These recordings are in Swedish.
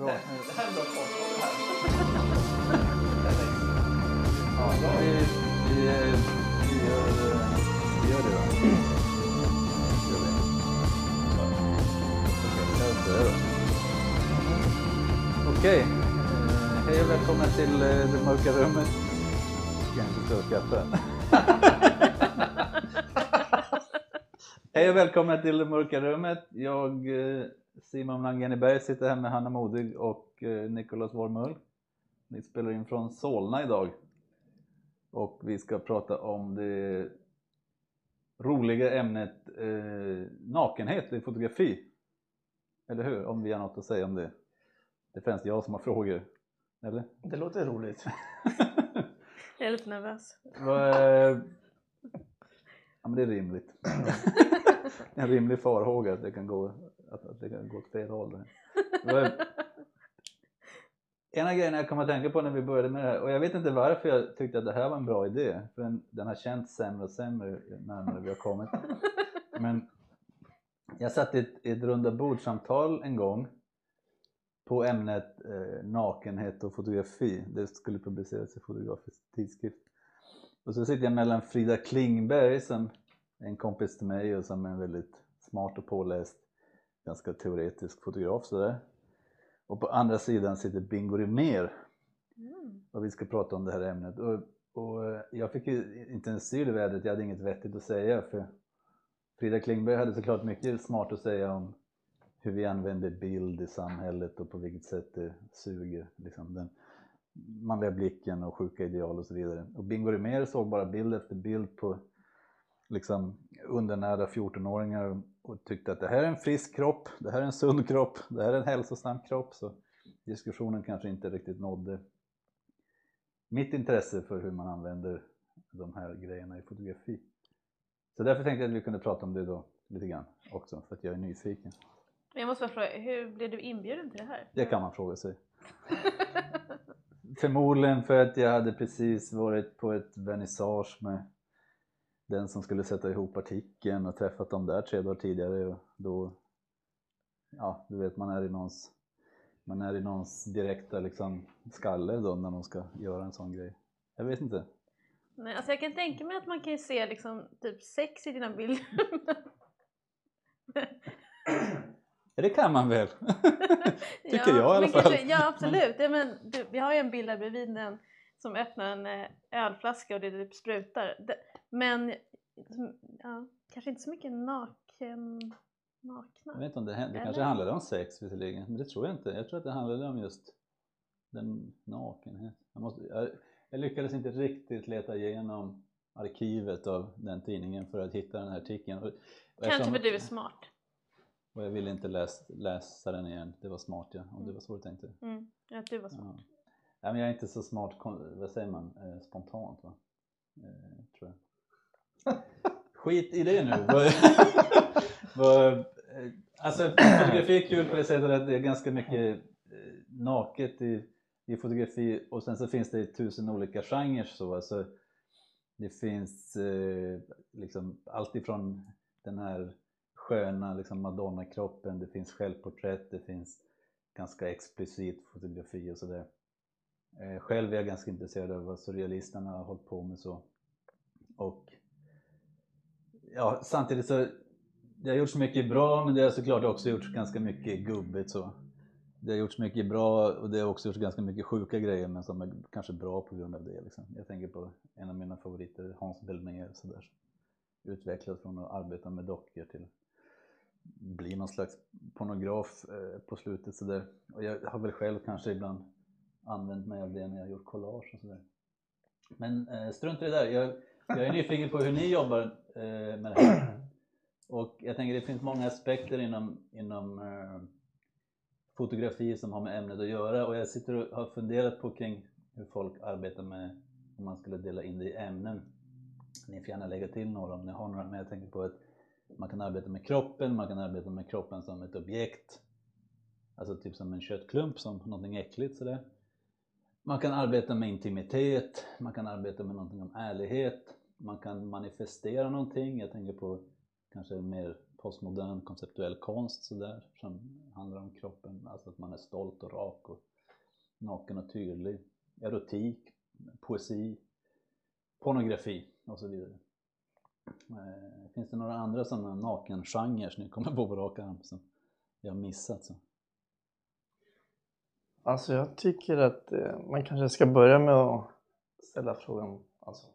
Bra. Det här är bra. Ja, vi, vi, eh, vi, gör, eh, vi gör det då. Gör vi. Okej, eh, hej och välkomna till det mörka rummet. Ska jag inte stå och skratta? Hej och välkomna till det mörka rummet. Jag, Simon Langeniberg, sitter här med Hanna Modig och eh, Nicolas Wormull. Ni spelar in från Solna idag. Och vi ska prata om det roliga ämnet eh, nakenhet i fotografi. Eller hur? Om vi har något att säga om det. Det är främst jag som har frågor. Eller? Det låter roligt. Jag är lite nervös. Vad, eh, ja men det är rimligt. en rimlig farhåga att det kan gå, att, att det kan gå åt fel håll. där. Vad- En av grejerna jag kom att tänka på när vi började med det här, och jag vet inte varför jag tyckte att det här var en bra idé, för den, den har känts sämre och sämre ju närmare vi har kommit. Men jag satt i ett, i ett runda bordsamtal en gång på ämnet eh, nakenhet och fotografi. Det skulle publiceras i Fotografisk tidskrift. Och så sitter jag mellan Frida Klingberg som är en kompis till mig och som är en väldigt smart och påläst, ganska teoretisk fotograf sådär. Och på andra sidan sitter Bingo Rimér Mm. och vi ska prata om det här ämnet. Och, och eh, jag fick ju inte en syl i vädret, jag hade inget vettigt att säga för Frida Klingberg hade såklart mycket smart att säga om hur vi använder bild i samhället och på vilket sätt det suger liksom, den manliga blicken och sjuka ideal och så vidare. Och Bingo Rimér såg bara bild efter bild på liksom undernärda 14-åringar och tyckte att det här är en frisk kropp, det här är en sund kropp, det här är en hälsosam kropp. Så diskussionen kanske inte riktigt nådde mitt intresse för hur man använder de här grejerna i fotografi. Så därför tänkte jag att vi kunde prata om det då lite grann också, för att jag är nyfiken. Jag måste bara fråga, hur blev du inbjuden till det här? Det kan man fråga sig. Förmodligen för att jag hade precis varit på ett vernissage med den som skulle sätta ihop artikeln och träffat dem där tre dagar tidigare då, ja du vet man är i någons, man är i någons direkta liksom skalle då när de ska göra en sån grej. Jag vet inte. Nej, alltså jag kan tänka mig att man kan se liksom typ sex i dina bilder. Ja, det kan man väl? Tycker jag i alla fall. Kanske, ja absolut, ja, men du, vi har ju en bild där bredvid den som öppnar en eh, ölflaska och det typ sprutar. Det, men ja, kanske inte så mycket naken, nakna. Jag vet inte om det, det kanske handlade om sex visserligen, men det tror jag inte. Jag tror att det handlade om just den nakenhet. Jag, måste, jag, jag lyckades inte riktigt leta igenom arkivet av den tidningen för att hitta den här artikeln. Och, Kanske för du är smart. Och jag ville inte läs, läsa den igen, det var smart ja, om det var så du tänkte. Mm, att du var smart. Ja. Nej, men jag är inte så smart, vad säger man, eh, spontant va? Eh, tror jag. Skit i det nu. Alltså fotografi är kul på det sättet att det är ganska mycket eh, naket i, i fotografi och sen så finns det tusen olika genrer så alltså det finns eh, liksom allt ifrån den här sköna liksom Madonna-kroppen, det finns självporträtt, det finns ganska explicit fotografi och sådär. Eh, själv är jag ganska intresserad av vad surrealisterna har hållit på med så. Och ja, samtidigt så det har gjorts mycket bra men det har såklart också gjorts ganska mycket gubbigt så. Det har gjorts mycket bra och det har också gjorts ganska mycket sjuka grejer men som är kanske bra på grund av det. Liksom. Jag tänker på en av mina favoriter, Hans Belmér, så där. från att arbeta med dockor till bli någon slags pornograf eh, på slutet sådär. Och jag har väl själv kanske ibland använt mig av det när jag har gjort collage och sådär. Men eh, strunt i det där. Jag, jag är nyfiken på hur ni jobbar eh, med det här. Och jag tänker det finns många aspekter inom, inom eh, fotografi som har med ämnet att göra och jag sitter och har funderat på kring hur folk arbetar med om man skulle dela in det i ämnen. Ni får gärna lägga till några om ni har några, men jag tänker på att man kan arbeta med kroppen, man kan arbeta med kroppen som ett objekt. Alltså typ som en köttklump, som någonting äckligt sådär. Man kan arbeta med intimitet, man kan arbeta med någonting om ärlighet, man kan manifestera någonting. Jag tänker på kanske mer postmodern konceptuell konst sådär som handlar om kroppen, alltså att man är stolt och rak och naken och tydlig. Erotik, poesi, pornografi och så vidare. Eh, Finns det några andra sådana nakengenrer som ni kommer på på rak arm som jag har missat? Så? Alltså jag tycker att eh, man kanske ska börja med att ställa frågan, alltså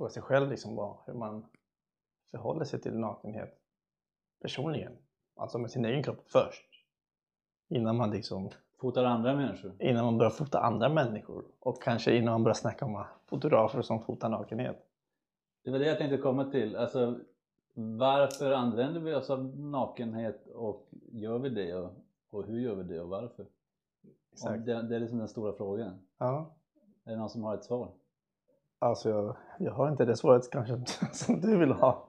fråga sig själv liksom vad, hur man förhåller sig till nakenhet personligen. Alltså med sin egen kropp först. Innan man liksom, Fotar andra människor? innan man börjar fota andra människor. Och kanske innan man börjar snacka om fotografer som fotar nakenhet. Det var det jag tänkte komma till. Alltså, varför använder vi oss av nakenhet och gör vi det och, och hur gör vi det och varför? Om Det, det är liksom den stora frågan. Ja. Är det någon som har ett svar? Alltså jag, jag har inte det svaret kanske som du vill ha.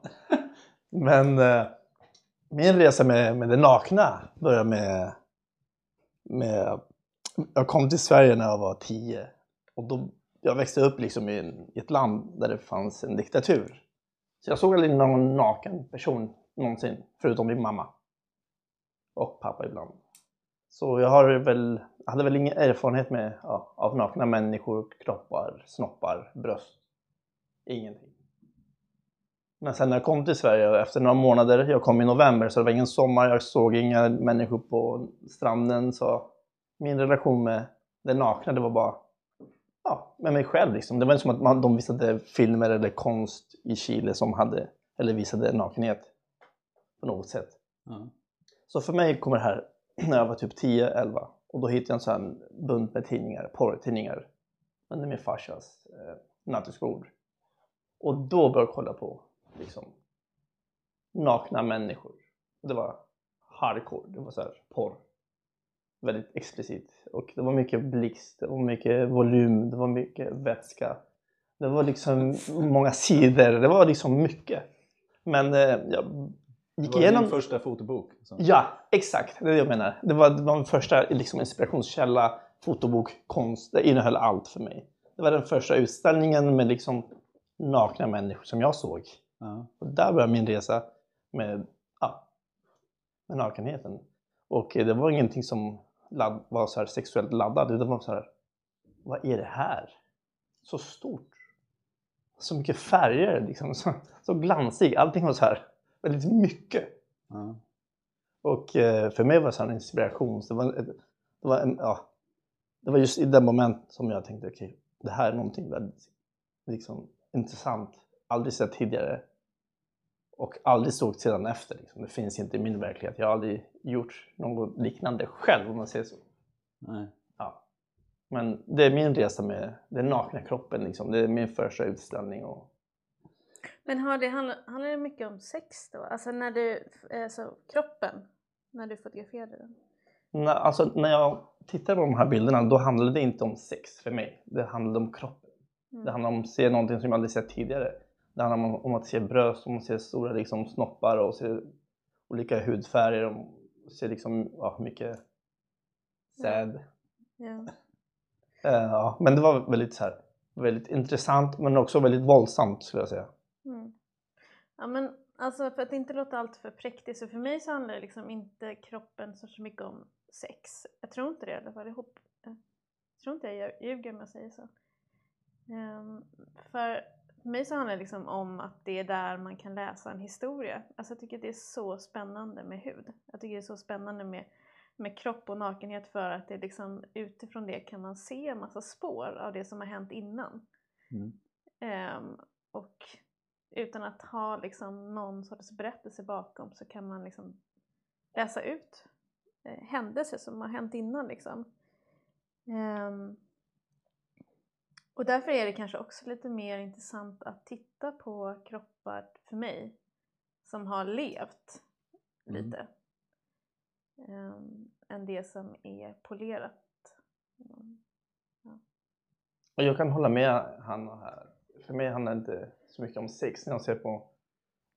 Men eh, min resa med, med det nakna började med, med... Jag kom till Sverige när jag var tio. Och då, jag växte upp liksom i, i ett land där det fanns en diktatur. Så jag såg aldrig någon naken person någonsin, förutom min mamma. Och pappa ibland. Så jag har väl, hade väl ingen erfarenhet med, ja, av nakna människor, kroppar, snoppar, bröst. Ingenting. Men sen när jag kom till Sverige, efter några månader, jag kom i november så det var ingen sommar, jag såg inga människor på stranden. Så min relation med det nakna, det var bara ja, med mig själv. Liksom. Det var inte som att man, de visade filmer eller konst i Chile som hade, eller visade nakenhet på något sätt. Ja. Så för mig kommer det här när jag var typ 10-11 och då hittade jag en sån här bunt med tidningar, porrtidningar under min farsas eh, nattduksbord. Och då började jag kolla på liksom nakna människor. Det var hardcore, det var så här porr. Väldigt explicit. Och det var mycket blixt, det var mycket volym, det var mycket vätska. Det var liksom många sidor, det var liksom mycket. Men eh, jag det gick var igenom... din första fotobok? Så. Ja, exakt. Det är det jag menar. Det var, det var min första liksom, inspirationskälla, fotobok, konst. Det innehöll allt för mig. Det var den första utställningen med liksom nakna människor som jag såg. Ja. Och där började min resa med, ja, med nakenheten. Och eh, det var ingenting som ladd, var så här sexuellt laddat. Det var så här, vad är det här? Så stort. Så mycket färger, liksom. så, så glansig. Allting var så här väldigt mycket. Ja. Och eh, för mig var det en inspiration. Så det, var, det, var en, ja, det var just i det moment som jag tänkte okej, det här är någonting väldigt liksom, intressant. Aldrig sett tidigare. Och aldrig såg sedan efter. Liksom. Det finns inte i min verklighet. Jag har aldrig gjort något liknande själv om man säger så. Nej. Ja. Men det är min resa med den nakna kroppen. Liksom. Det är min första utställning. Och, Men har det, handlar, handlar det mycket om sex då? Alltså när du, alltså kroppen, när du fotograferade den? när, alltså, när jag tittar på de här bilderna då handlade det inte om sex för mig. Det handlade om kroppen. Mm. Det handlar om att se någonting som jag aldrig sett tidigare. Det handlar om, om att se bröst, om att se stora liksom, snoppar och se olika hudfärger och se liksom, ja, mycket säd. Ja. Eh, ja, men det var väldigt, så här, väldigt intressant men också väldigt våldsamt skulle jag säga. Mm. Ja men alltså för att inte låta allt för präktigt så för mig så handlar det liksom inte kroppen så så mycket om sex. Jag tror inte det i alla fall. Jag, hopp, jag tror inte jag ljuger om jag säger så. Ehm, för mig så handlar det liksom om att det är där man kan läsa en historia. Alltså jag tycker det är så spännande med hud. Jag tycker det är så spännande med, med kropp och nakenhet för att det liksom utifrån det kan man se en massa spår av det som har hänt innan. Mm. Ehm, och utan att ha liksom någon sorts berättelse bakom så kan man liksom läsa ut eh, händelser som har hänt innan. Liksom. Ehm, och därför är det kanske också lite mer intressant att titta på kroppar för mig som har levt Mm. lite. Ehm, än det som är polerat. Mm. Och jag kan hålla med Hanna här. För mig handlar det inte så mycket om sex när jag ser på,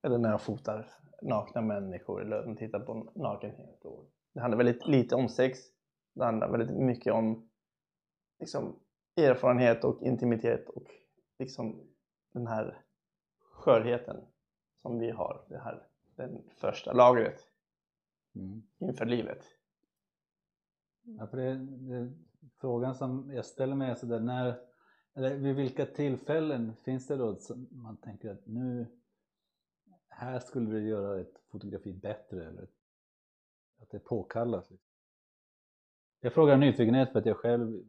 eller när jag fotar nakna människor eller tittar på nakenhet. Och det handlar väldigt lite om sex. Det handlar väldigt mycket om liksom, erfarenhet och intimitet och liksom den här skörheten som vi har. Det här den första lagret Mm. inför livet. Ja, för det, det, frågan som jag ställer mig är sådär, när, eller vid vilka tillfällen finns det då som man tänker att nu, här skulle du göra ett fotografi bättre eller att det är påkallat? Liksom. Jag frågar nyfikenhet för att jag själv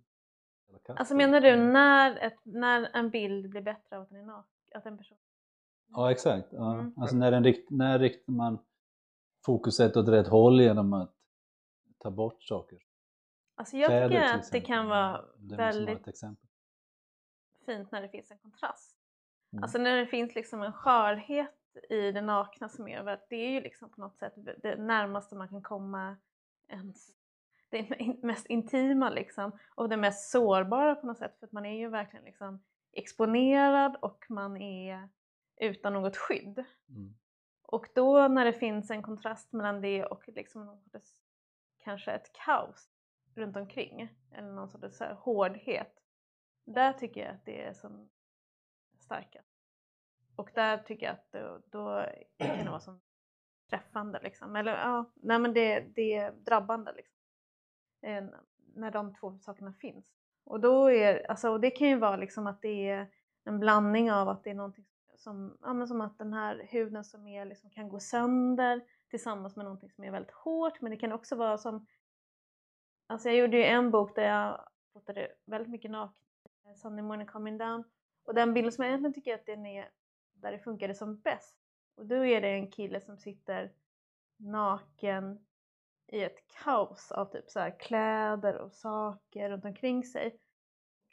Alltså menar du när, ett, när en bild blir bättre av att den är naken? Att en person... Ja exakt, ja. Mm. alltså när, rikt, när riktar man fokuset åt rätt håll genom att ta bort saker? Alltså jag Kläder tycker att det kan vara Det vara väldigt ett exempel. Fint när det finns en kontrast. Mm. Alltså när det finns liksom en skörhet i det nakna som gör att det är ju liksom på något sätt det närmaste man kan komma ens det mest intima liksom och det mest sårbara på något sätt för att man är ju verkligen liksom exponerad och man är utan något skydd. Mm. Och då när det finns en kontrast mellan det och liksom någon sorts, kanske ett kaos runt omkring eller någon sorts så hårdhet. Där tycker jag att det är som starkast. Och där tycker jag att då, då kan det vara som träffande liksom. Eller ja, nej men det, det är drabbande liksom. Eh, när de två sakerna finns. Och då är, alltså och det kan ju vara liksom att det är en blandning av att det är någonting som, ja men som att den här huden som är liksom kan gå sönder tillsammans med någonting som är väldigt hårt men det kan också vara som Alltså jag gjorde ju en bok där jag fotade väldigt mycket nakna. Eh, Sunday morning coming down och den bilden som jag egentligen tycker att den är där det funkade som bäst och då är det en kille som sitter naken i ett kaos av typ så här kläder och saker runt omkring sig.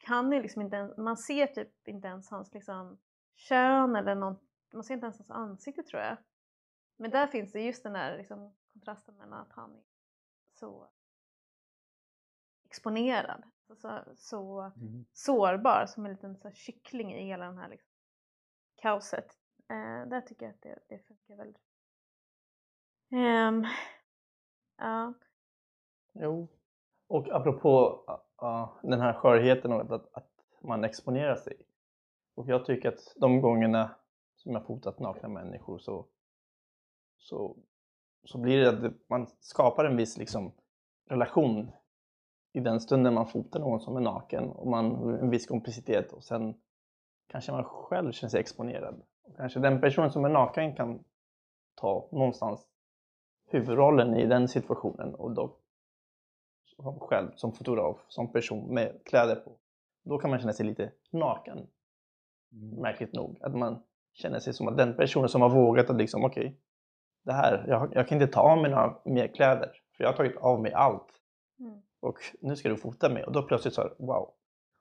Han är liksom inte ens, man ser typ inte ens hans liksom kön eller någon, man ser inte ens hans ansikte tror jag. Men där finns det just den där liksom, kontrasten mellan att han är så exponerad, så, så Mm. sårbar som en liten så här, kyckling i hela den här liksom, kaoset. Eh, där tycker jag att det, det funkar väldigt Ehm, Ja, Jo. Och apropå ja, den här skörheten och att, att man exponerar sig. Och jag tycker att de gångerna som jag fotat nakna människor så, så, så blir det att det- man skapar en viss liksom, relation i den stunden man fotar någon som är naken och man, en viss komplicitet och sen kanske man själv känner sig exponerad. Och kanske den personen som är naken kan ta någonstans huvudrollen i den situationen och då som själv som fotograf, som person med kläder på. Då kan man känna sig lite naken, Mm. märkligt nog. Att man känner sig som att den personen som har vågat att liksom, okej, det här, jag, jag kan inte ta av mig några mer kläder, för jag har tagit av mig allt. Mm. Och nu ska du fota mig. Och då plötsligt så här, wow.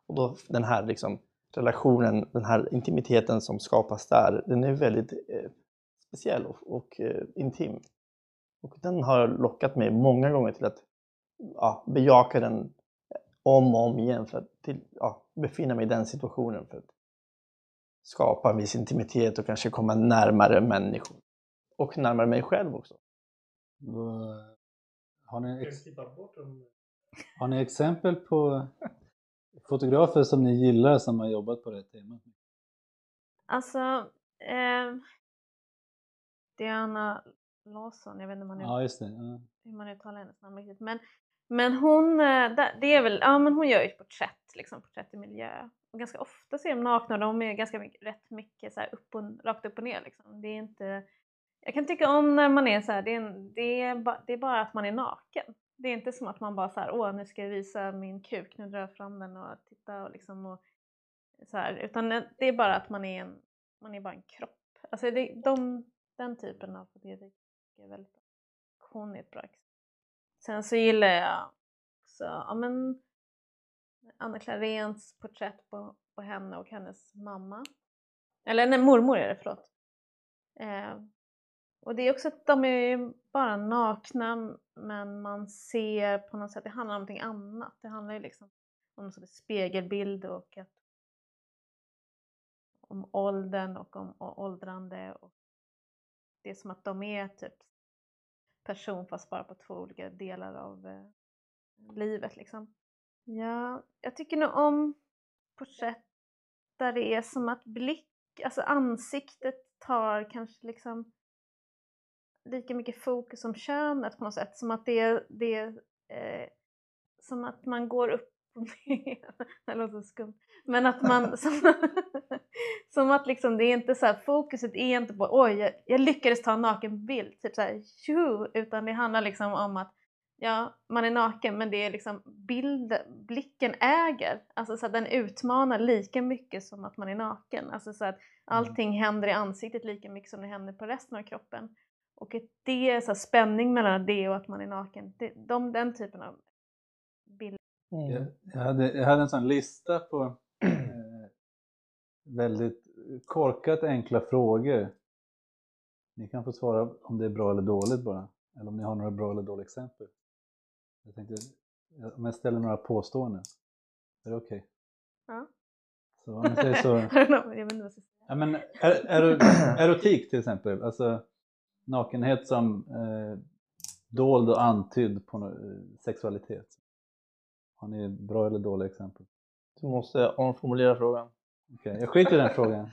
Och då den här liksom relationen, den här intimiteten som skapas där, den är väldigt eh, speciell och, och eh, intim. Och den har lockat mig många gånger till att ja, bejaka den om och om igen för att till, ja, befinna mig i den situationen för att skapa en viss intimitet och kanske komma närmare människor. Och närmare mig själv också. Har ni, ex, har ni exempel på fotografer som ni gillar som har jobbat på det temat? alltså eh, Diana Lawson, jag vet inte om man, Ja, just det. Ja. hur man uttalar hennes namn riktigt men, men hon, eh, det är väl, ja men hon gör ju porträtt, liksom porträtt i miljö och ganska ofta ser de nakna och de är ganska mycket, rätt mycket så här upp och, rakt upp och ner liksom. Det är inte, jag kan tycka om när man är så här, det är, det, är ba, det är bara att man är naken. Det är inte som att man bara så här, åh nu ska jag visa min kuk, nu drar jag fram den och titta och liksom och så här, utan det är bara att man är en, man är bara en kropp. Alltså det, de, den typen av fotografi är väldigt bra. Hon är ett bra exempel. Sen så gillar jag också, ja men Anna Claréns porträtt på, på henne och hennes mamma. Eller nej, mormor är det, förlåt. Eh, och det är också att de är bara nakna men man ser på något sätt, det handlar om någonting annat. Det handlar ju liksom om någon sorts spegelbild och att om åldern och om och åldrande och det är som att de är typ person fast bara på två olika delar av eh, livet liksom. Ja, jag tycker nog om porträtt där det är som att blick, alltså ansiktet tar kanske liksom lika mycket fokus som könet på något sätt. Som att det är, det eh, som att man går upp och ner. Det låter skumt. Men att man, som, som att liksom det är inte så här, fokuset är inte på oj, jag, jag lyckades ta en nakenbild, typ så här, tjo, utan det handlar liksom om att ja, man är naken men det är liksom bild, blicken äger, alltså så att den utmanar lika mycket som att man är naken. Alltså så att allting händer i ansiktet lika mycket som det händer på resten av kroppen. Och att det är så här spänning mellan det och att man är naken, det, de, den typen av bilder. Mm. Jag, jag, hade, jag hade en sån lista på eh, väldigt korkat enkla frågor. Ni kan få svara om det är bra eller dåligt bara. Eller om ni har några bra eller dåliga exempel. Jag tänkte, om jag ställer några påståenden. Är det okej? Ja. Så om jag säger så. I don't know, jag vet inte vad jag ska säga. Ja, men er, er, erotik till exempel, alltså nakenhet som eh, dold och antydd på no- eh, sexualitet. Har ni bra eller dåliga exempel? Du måste omformulera frågan. Okej, jag skiter i den frågan.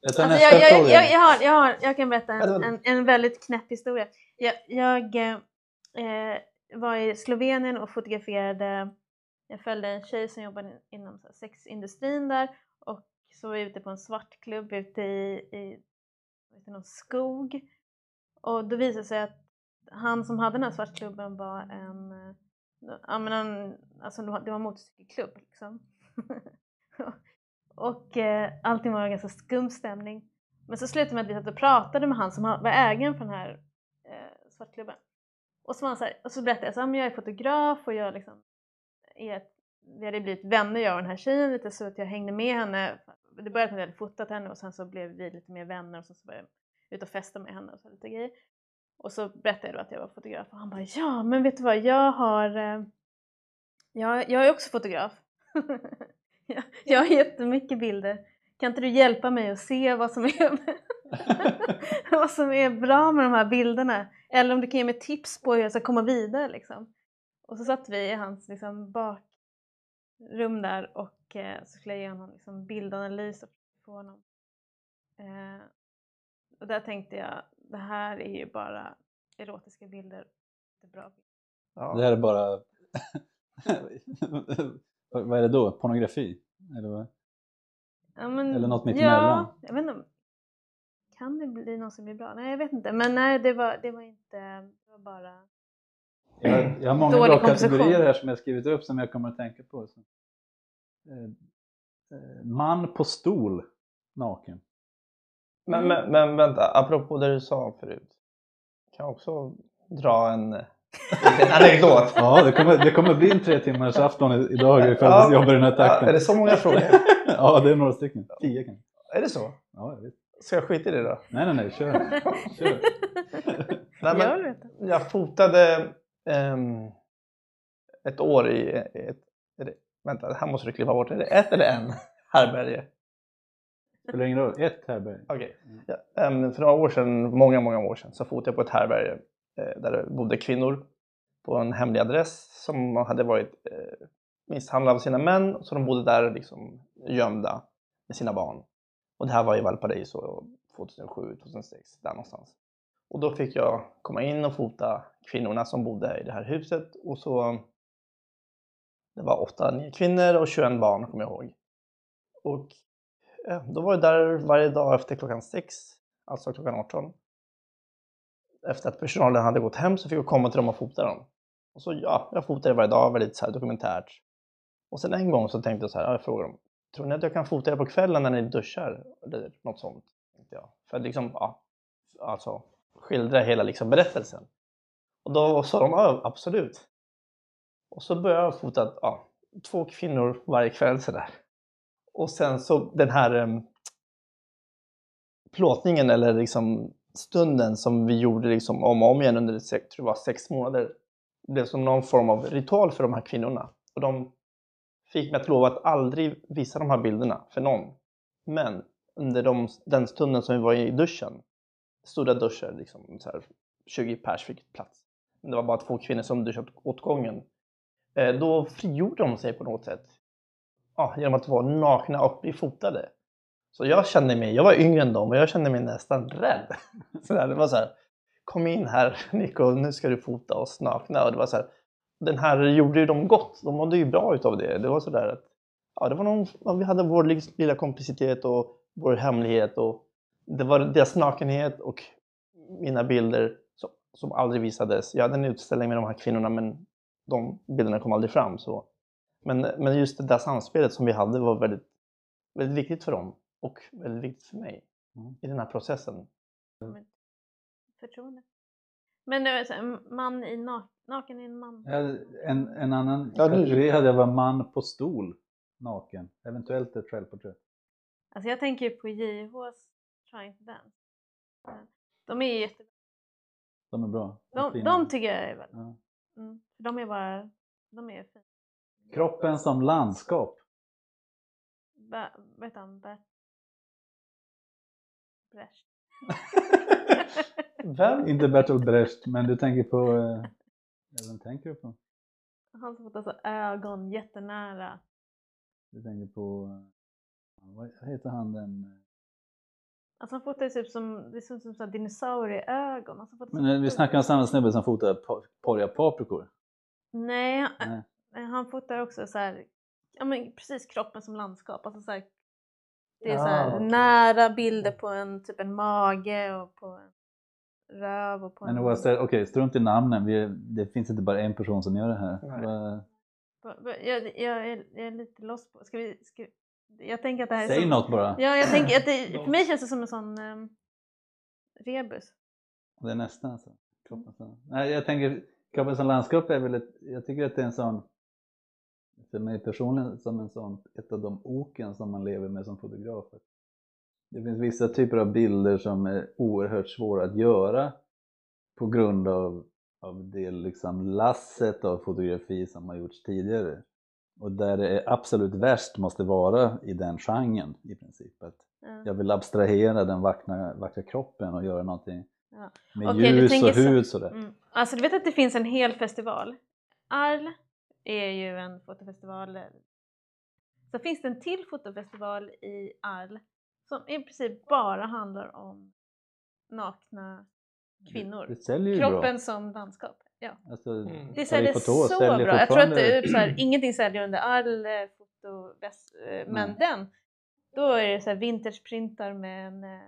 Jag tar Alltså, nästa jag, jag, fråga. jag, jag, har, jag, har, jag kan berätta en, var- en, en väldigt knäpp historia. Jag, jag eh, var i Slovenien och fotograferade, jag följde en tjej som jobbade inom sexindustrin där och så var jag ute på en svartklubb ute i, i, ute i någon skog och då visade det sig att han som hade den här svartklubben var en, ja men en, alltså det var det var en motorcykelklubb liksom. och eh, allting var en ganska skum stämning. Men så slutade med att vi satt och pratade med han som var ägaren för den här eh, svartklubben. Och så, var han så, här, och så berättade jag att jag är fotograf och jag liksom är ett, vi hade blivit vänner jag och den här tjejen lite så att jag hängde med henne. Det började med att jag hade fotat henne och sen så blev vi lite mer vänner och sen så började ute och festa med henne och så lite grejer. Och så berättade jag då att jag var fotograf och han bara ja men vet du vad jag har eh, jag, jag är också fotograf. jag, jag har jättemycket bilder. Kan inte du hjälpa mig att se vad som är vad som är bra med de här bilderna? Eller om du kan ge mig tips på hur jag ska komma vidare liksom. Och så satt vi i hans liksom, bakrum där och eh, så skulle jag ge honom liksom, bildanalys och få honom. Eh, och där tänkte jag, det här är ju bara erotiska bilder. Det är bra. Ja. Det här är bara... vad är det då? Pornografi? Eller vad? Ja, men, Eller något mittemellan? Ja, jag vet inte. Kan det bli något som blir bra? Nej, jag vet inte. Men nej, det var, det var inte... Det var bara... Jag, jag har många Dålig bra kategorier här som jag skrivit upp som jag kommer att tänka på. Så. Eh, eh, Man på stol, naken. Men, men, men vänta, apropå det du sa förut. Kan jag också dra en, en anekdot? Ja, det kommer, det kommer bli en tre timmars afton i- idag ifall Ja. jobbar i den här Ja, är takten. det så många frågor? Ja, det är några stycken. Tio kanske. Är det så? Ja, jag vet. Ska jag skita i det då? Nej, nej, nej, kör. kör. Nej, jag men, jag fotade ehm, ett år i ett, är det, vänta, det här måste du klippa bort. Är det ett eller en härbärge? Spelar ingen roll. Ett härbärge. Okej. Ja, ehm, för några år sedan, många, många år sedan, så fotade jag på ett härbärge eh, där det bodde kvinnor på en hemlig adress som hade varit eh, misshandlade av sina män, så de bodde där liksom gömda med sina barn. Och det här var i Valparaiso 2007, 2006, där någonstans. Och då fick jag komma in och fota kvinnorna som bodde i det här huset och så det var åtta, nio kvinnor och 21 barn kommer jag ihåg. Och ja, Eh, då var jag där varje dag efter klockan sex, alltså klockan 18. Efter att personalen hade gått hem så fick jag komma till dem och fota dem. Och så ja, jag fotade varje dag, väldigt så här dokumentärt. Och sen en gång så tänkte jag så här, jag frågade dem, tror ni att jag kan fota er på kvällen när ni duschar? Eller något sånt. Tänkte jag. För att liksom, ja, alltså skildra hela liksom berättelsen. Och då sa de, ja absolut. Och så började jag fota ja, två kvinnor varje kväll sådär. Och sen så den här um, plåtningen eller liksom stunden som vi gjorde liksom om och om igen under sex, tror jag var sex månader blev som någon form av ritual för de här kvinnorna. Och de fick mig att lova att aldrig visa de här bilderna för någon. Men under de, den stunden som vi var i duschen, stora duschar, liksom, så här, 20 pers fick plats. Det var bara två kvinnor som duschade åt gången. Eh, då frigjorde de sig på något sätt. Ja, genom att vara nakna och bli fotade. Så jag kände mig, jag var yngre än dem och jag kände mig nästan rädd. Så där, det var så här, kom in här Nico, nu ska du fota oss nakna. Och det var så här, den här gjorde ju dem gott, de mådde ju bra utav det. Det var så där att ja, det var någon, vi hade vår lilla komplicitet och vår hemlighet och det var deras nakenhet och mina bilder som, som aldrig visades. Jag hade en utställning med de här kvinnorna men de bilderna kom aldrig fram. Så. Men, men just det där samspelet som vi hade var väldigt, väldigt viktigt för dem och väldigt viktigt för mig Mm. i den här processen. Förtroende. Men det var man i nak- naken i en man. En, en annan Ja, kategori hade jag var man på stol, naken. Eventuellt ett självporträtt. Alltså jag tänker ju på JH's Trying to Dance. De är ju jättebra. De är bra. De, fina. de tycker jag är väldigt ja. mm, för De är bara, de är fina. Kroppen som landskap. Ba, vad heter han? Bert Brecht. Vem? Inte Bertolt Brecht, men du tänker på... Eh, vem tänker du på? Han som fått alltså ögon jättenära. Du tänker på... eh, Vad heter han den... Alltså han fotar typ som, det ser ut som här dinosaurieögon. Alltså Men eh, vi snackar om samma snubbe som fotar pa- porriga paprikor. Nej, Nej. Nej, han fotar också så här, ja men precis kroppen som landskap. Alltså så här, det är så Ah, här okej. nära bilder på en typ en mage och på en röv och på Men en... okej, strunt i namnen. Vi, det finns inte bara en person som gör det här. Va- Jag, jag, är, jag är lite lost på, ska vi, ska, jag tänker att det här är Säg något bara. Ja, jag tänker att det, för mig känns det som en sån um, rebus. Det är nästan alltså. Kroppen som... Nej, jag tänker, kroppen som landskap är väl ett, jag tycker att det är en sån, för mig personligen, som en sån, ett av de oken som man lever med som fotograf. Det finns vissa typer av bilder som är oerhört svåra att göra på grund av, av det liksom lasset av fotografi som har gjorts tidigare. Och där det är absolut värst måste vara i den genren i princip. Att Ja. jag vill abstrahera den vackra, vackra kroppen och göra någonting Ja. med Okej, ljus och så- hud sådär. Mm. Alltså du vet att det finns en hel festival. Arl är ju en fotofestival. Så finns det en till fotofestival i Arl som i princip bara handlar om nakna kvinnor. Det säljer ju Kroppen som landskap. Ja. bra. Alltså, Mm. Det säljer Photo så säljer bra. Jag tror att det är så här, ingenting säljer under Arl eh, foto, eh, men Nej. den, då är det så här vintageprintar med en, eh,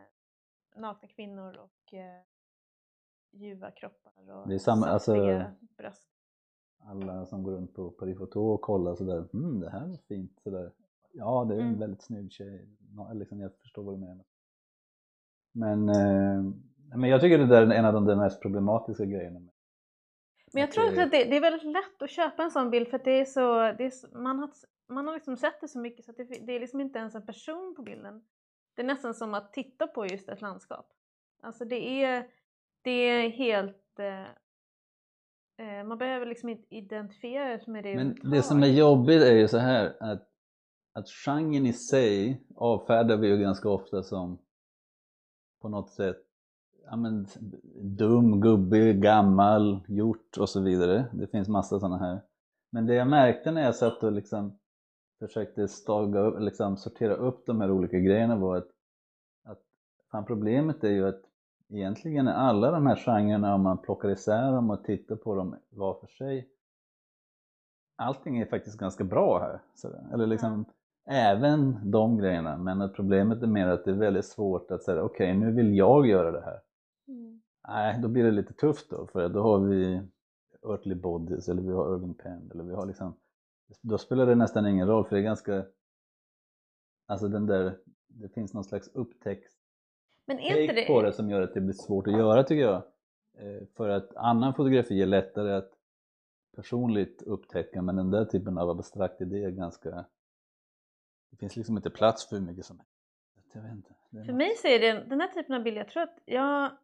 nakna kvinnor och eh, ljuva kroppar och Det är samma- alltså- bröst. Alla som går runt på Paris Photo och kollar sådär, mm det här var fint sådär. Ja, det är en Mm. väldigt snygg tjej. Liksom, jag förstår vad du menar. Men, eh, men jag tycker det där är en av de mest problematiska grejerna. Men jag Att tror också att det, det är väldigt lätt att köpa en sån bild för att det är så, det är så man, har, man har liksom sett det så mycket så att det, det är liksom inte ens en person på bilden. Det är nästan som att titta på just ett landskap. Alltså det är, det är helt... Eh, eh, man behöver liksom inte identifiera sig med det Men det som är jobbigt är ju så här att, att genren i sig avfärdar vi ju ganska ofta som på något sätt ja, men, dum, gubbig, gammal, gjort och så vidare. Det finns massa sådana här. Men det jag märkte när jag satt och liksom försökte staga upp, liksom sortera upp de här olika grejerna var att, att fan, problemet är ju att egentligen är alla de här genrerna, om man plockar isär dem och tittar på dem var för sig, allting är faktiskt ganska bra här. Sådär. Eller liksom, även de grejerna. Men att problemet är mer att det är väldigt svårt att säga, okej nu vill jag göra det här. Mm. Nej, då blir det lite tufft då, för då har vi Earthly Bodies eller vi har Irving Penn eller vi har liksom, då spelar det nästan ingen roll för det är ganska, alltså den där, det finns någon slags upptäckt Men är inte det... på det som gör att det blir svårt att göra tycker jag. Eh, För att annan fotografi är lättare att personligt upptäcka men den där typen av abstrakt idé är ganska, det finns liksom inte plats för hur mycket som helst. För mig så är det den här typen av bilder, jag tror att jag,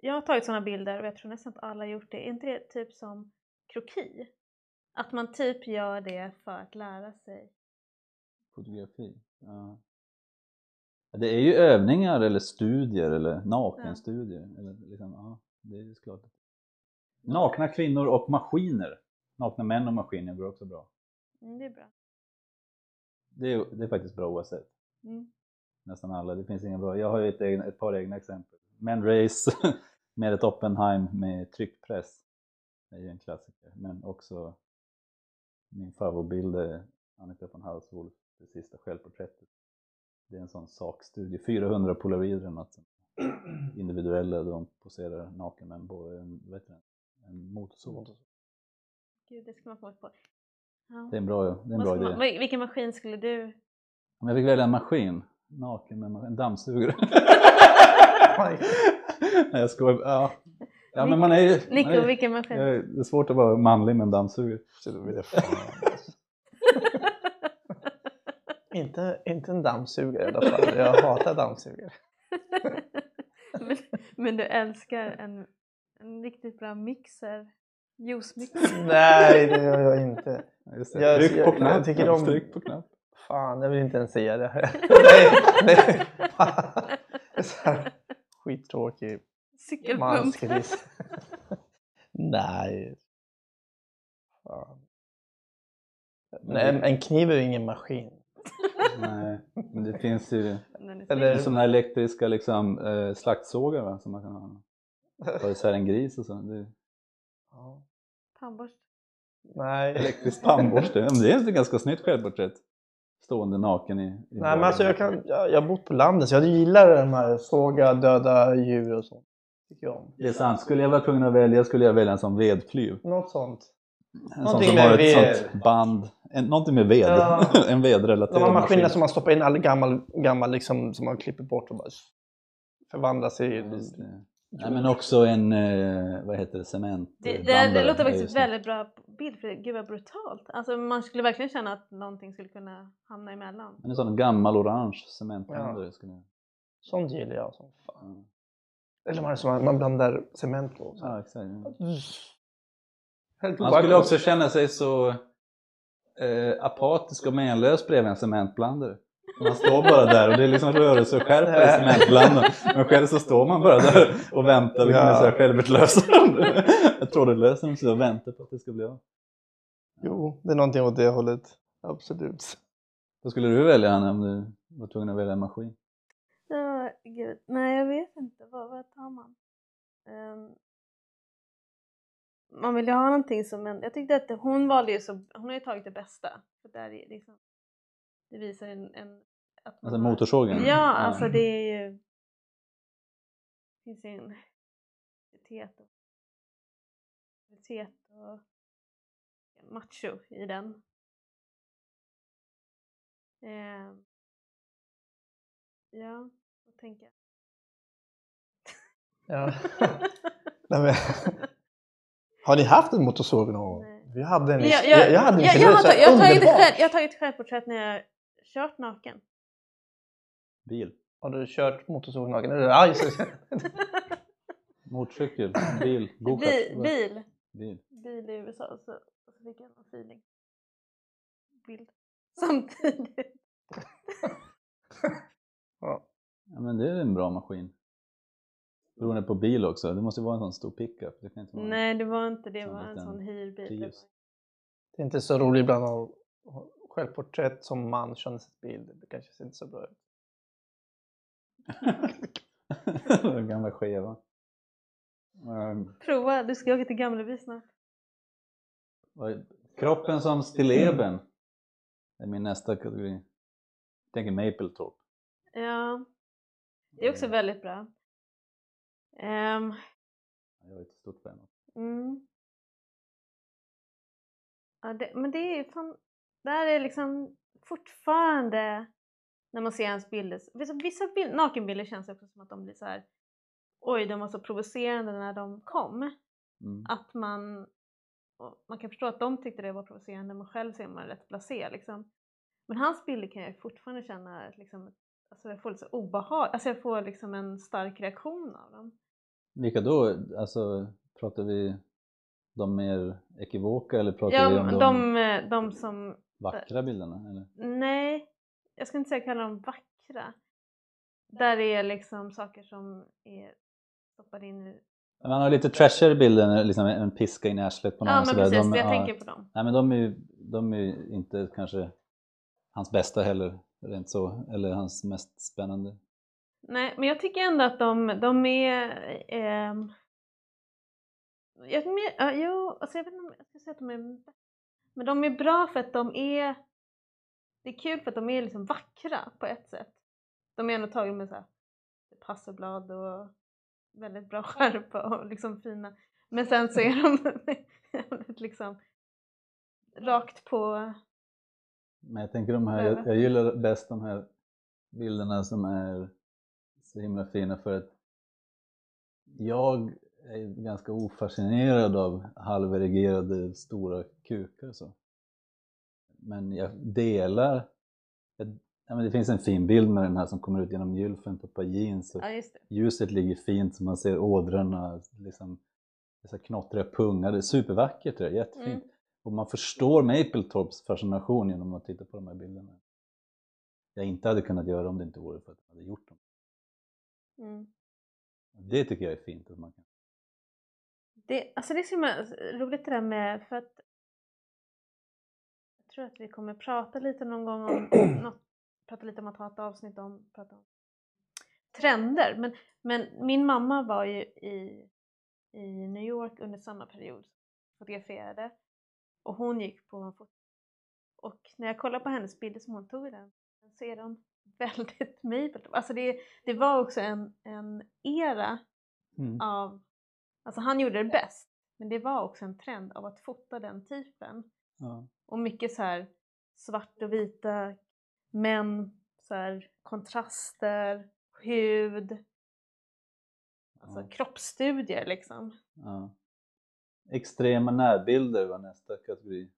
jag har tagit sådana bilder och jag tror nästan att alla har gjort det. Är inte det typ som kroki? Att man typ gör det för att lära sig. Fotografi? Ja. Det är ju övningar eller studier eller nakenstudier. Eller liksom, ja, det är klart. Nakna kvinnor och maskiner. Nakna män och maskiner går också bra. Mm, det är bra. Det är, det är faktiskt bra oavsett. Mm. Nästan alla. Det finns inga bra. Jag har ju ett, egna, ett par egna exempel. Men Race, Med ett Oppenheim med tryckpress. Det är ju en klassiker. Men också min favoritbild är Annika von Hauswolf, det sista självporträttet. Det är en sån sakstudie, 400 polaroider något. Individuella, de poserar naken med en, bo- en, det, en motorsåg. Gud, det ska man komma på. Ja. Det är en bra, det är en bra man, idé. vil- vilken maskin skulle du... Om jag fick välja en maskin, naken med en dammsugare. Nej jag skojar. Ja. ja men man är ju... man Nico, är, vilken maskin? det är svårt att vara manlig med en dammsugare. Så då vill jag fan, alltså. Inte, inte en dammsugare i alla fall. Jag hatar dammsugare. men, men du älskar en, en riktigt bra mixer. Juicemixer. Nej, det gör jag inte. Jag- Tryck på jag- jag knapp. tycker om- Tryck på knapp. Fan, jag vill inte ens säga det. nej, nej. Här skittråkig mansgris. nej. Fan. En, en kniv är ju ingen maskin. Nej, men det finns ju Eller- sådana här elektriska liksom, eh, slaktsågar va, som man kan ha. Ta isär en gris och så. Det Ja. Tandborste. Nej. elektrisk tandborste. Men det är ett ganska snyggt självporträtt. Stående naken i, i Nej men alltså jag, kan, jag, jag har bott på landet så jag gillar de här såga döda djur och sånt. Tycker jag om. Det är sant. Skulle jag vara tvungen att välja skulle jag välja en sån vedklyv. Något sånt. Någonting som med har ett sånt band. En, någonting med ved. Ja. en vedrelaterad maskin. som man stoppar in all gammal, gammal liksom, som man klipper bort och bara förvandlas i... Nej, men också en, eh, vad heter det, cement. Det, det, det låter Ja, faktiskt väldigt bra bild för gud vad brutalt. Alltså man skulle verkligen känna att någonting skulle kunna hamna emellan. Men en sån gammal orange cementblandare skulle jag... Sånt gillar jag som fan. Ja. Eller man, man, blandar cement på. Så. Ja, exakt. ja. Helt Man skulle också känna sig så eh, apatisk och menlös bredvid en cementblandare. Man står bara där och det är liksom rörelseskärpa i cementblandaren. Men själv så står man bara där och väntar liksom Ja. det löser sig och väntar på att det ska bli av. Jo, det är någonting åt det hållet. Absolut. Vad skulle du välja Hanna om du var tvungen att välja en maskin? Ja, gud. Nej, jag vet inte. Vad, vad tar man? Ehm, man vill ju ha någonting som en... Jag tyckte att hon valde ju så... Hon har ju tagit det bästa. För där är liksom, det visar en... en att Alltså motorsågen? Ja, alltså det är ju... Det finns ju en identitet och, och macho i den. Ehm, ja, vad tänker jag? Ja. Nej, men, har ni haft en motorsåg någon gång? Vi hade en jag, jag, jag hade en jag, jag, har tagit, jag, har tagit underbart. själv, jag har tagit självporträtt när jag kört naken. Bil? Har du kört motorsåg naken? Eller. Motorcykel? Bil? Go-kart? Bil, bil, Bil. bil i USA så, så fick jag någon feeling. Bild. Samtidigt. Ja. Ja men det är en bra maskin. Beroende på bil också, det måste vara en sån stor pickup. Det kan inte vara... Nej det var inte det, det var en sån hyrbil. Det Prius. Det är inte så roligt ibland att självporträtt som man känner sitt bild. Det kanske ser inte så bra ut. Den gamla skeva. Ehm, Prova, du ska åka till Gamleby snart. Kroppen som stilleben. Det är min nästa kategori. Jag tänker Mapletorp. Ja, det är också väldigt bra. Ehm, Jag är ett stort fan. mm. ja, det, men det är ju fan, där är liksom fortfarande när man ser hans bilder, vissa, vissa bild, nakenbilder känns också som att de blir så här. oj de var så provocerande när de kom. Mm. Att man, man kan förstå att de tyckte det var provocerande men själv ser man rätt blasé liksom. Men hans bilder kan jag fortfarande känna liksom, alltså jag får lite så obehag, alltså jag får liksom en stark reaktion av dem. Vilka då? Alltså, pratar vi de mer ekivoka eller pratar Ja, vi om de, de, eh, de som, vackra bilderna? Eller? nej, jag ska inte säga kalla dem vackra. Där är liksom saker som är stoppade in i... Man har lite trashigare bilder, när liksom en piska in i arslet på någon. Ja men precis, de, jag ja, tänker på dem. Nej men de är ju de är inte kanske hans bästa heller, rent så, eller hans mest spännande. Nej, men jag tycker ändå att de, de är... ehm, jag, men- ja, jo, alltså jag vet inte om jag ska säga att de är men de är bra för att de är det är kul för att de är liksom vackra på ett sätt. De är ändå tagna med så här passelblad och väldigt bra skärpa och liksom fina. Men sen så är de jävligt liksom rakt på Men jag tänker de här, jag, jag gillar bäst de här bilderna som är så himla fina för att jag är ganska ofascinerad av halverigerade stora kukar så. Men jag delar, jag, ja, men det finns en fin bild med den här som kommer ut genom gylfen på ett par jeans och Ja ljuset ligger fint så man ser ådrorna, liksom dessa knottriga pungar, det är supervackert det är, jättefint. Mm. Och man förstår Mapletorps fascination genom att titta på de här bilderna. Jag inte hade kunnat göra om det inte vore för att jag hade gjort dem. Mm. Det tycker jag är fint. Att man kan. Det, alltså det är så himla roligt det där med för att jag tror att vi kommer prata lite någon gång om något, prata lite om att ha ett avsnitt om, prata om trender. Men, men min mamma var ju i, i New York under samma period, fotograferade och hon gick på en fot- och när jag kollar på hennes bilder som hon tog i den så är de väldigt Mapletop. Alltså det, det var också en, en era Mm. av, alltså han gjorde det bäst, men det var också en trend av att fota den typen. Ja. Och mycket så här svart och vita män, så här kontraster, hud, alltså Ja. kroppsstudier liksom. Ja. Extrema närbilder var nästa kategori.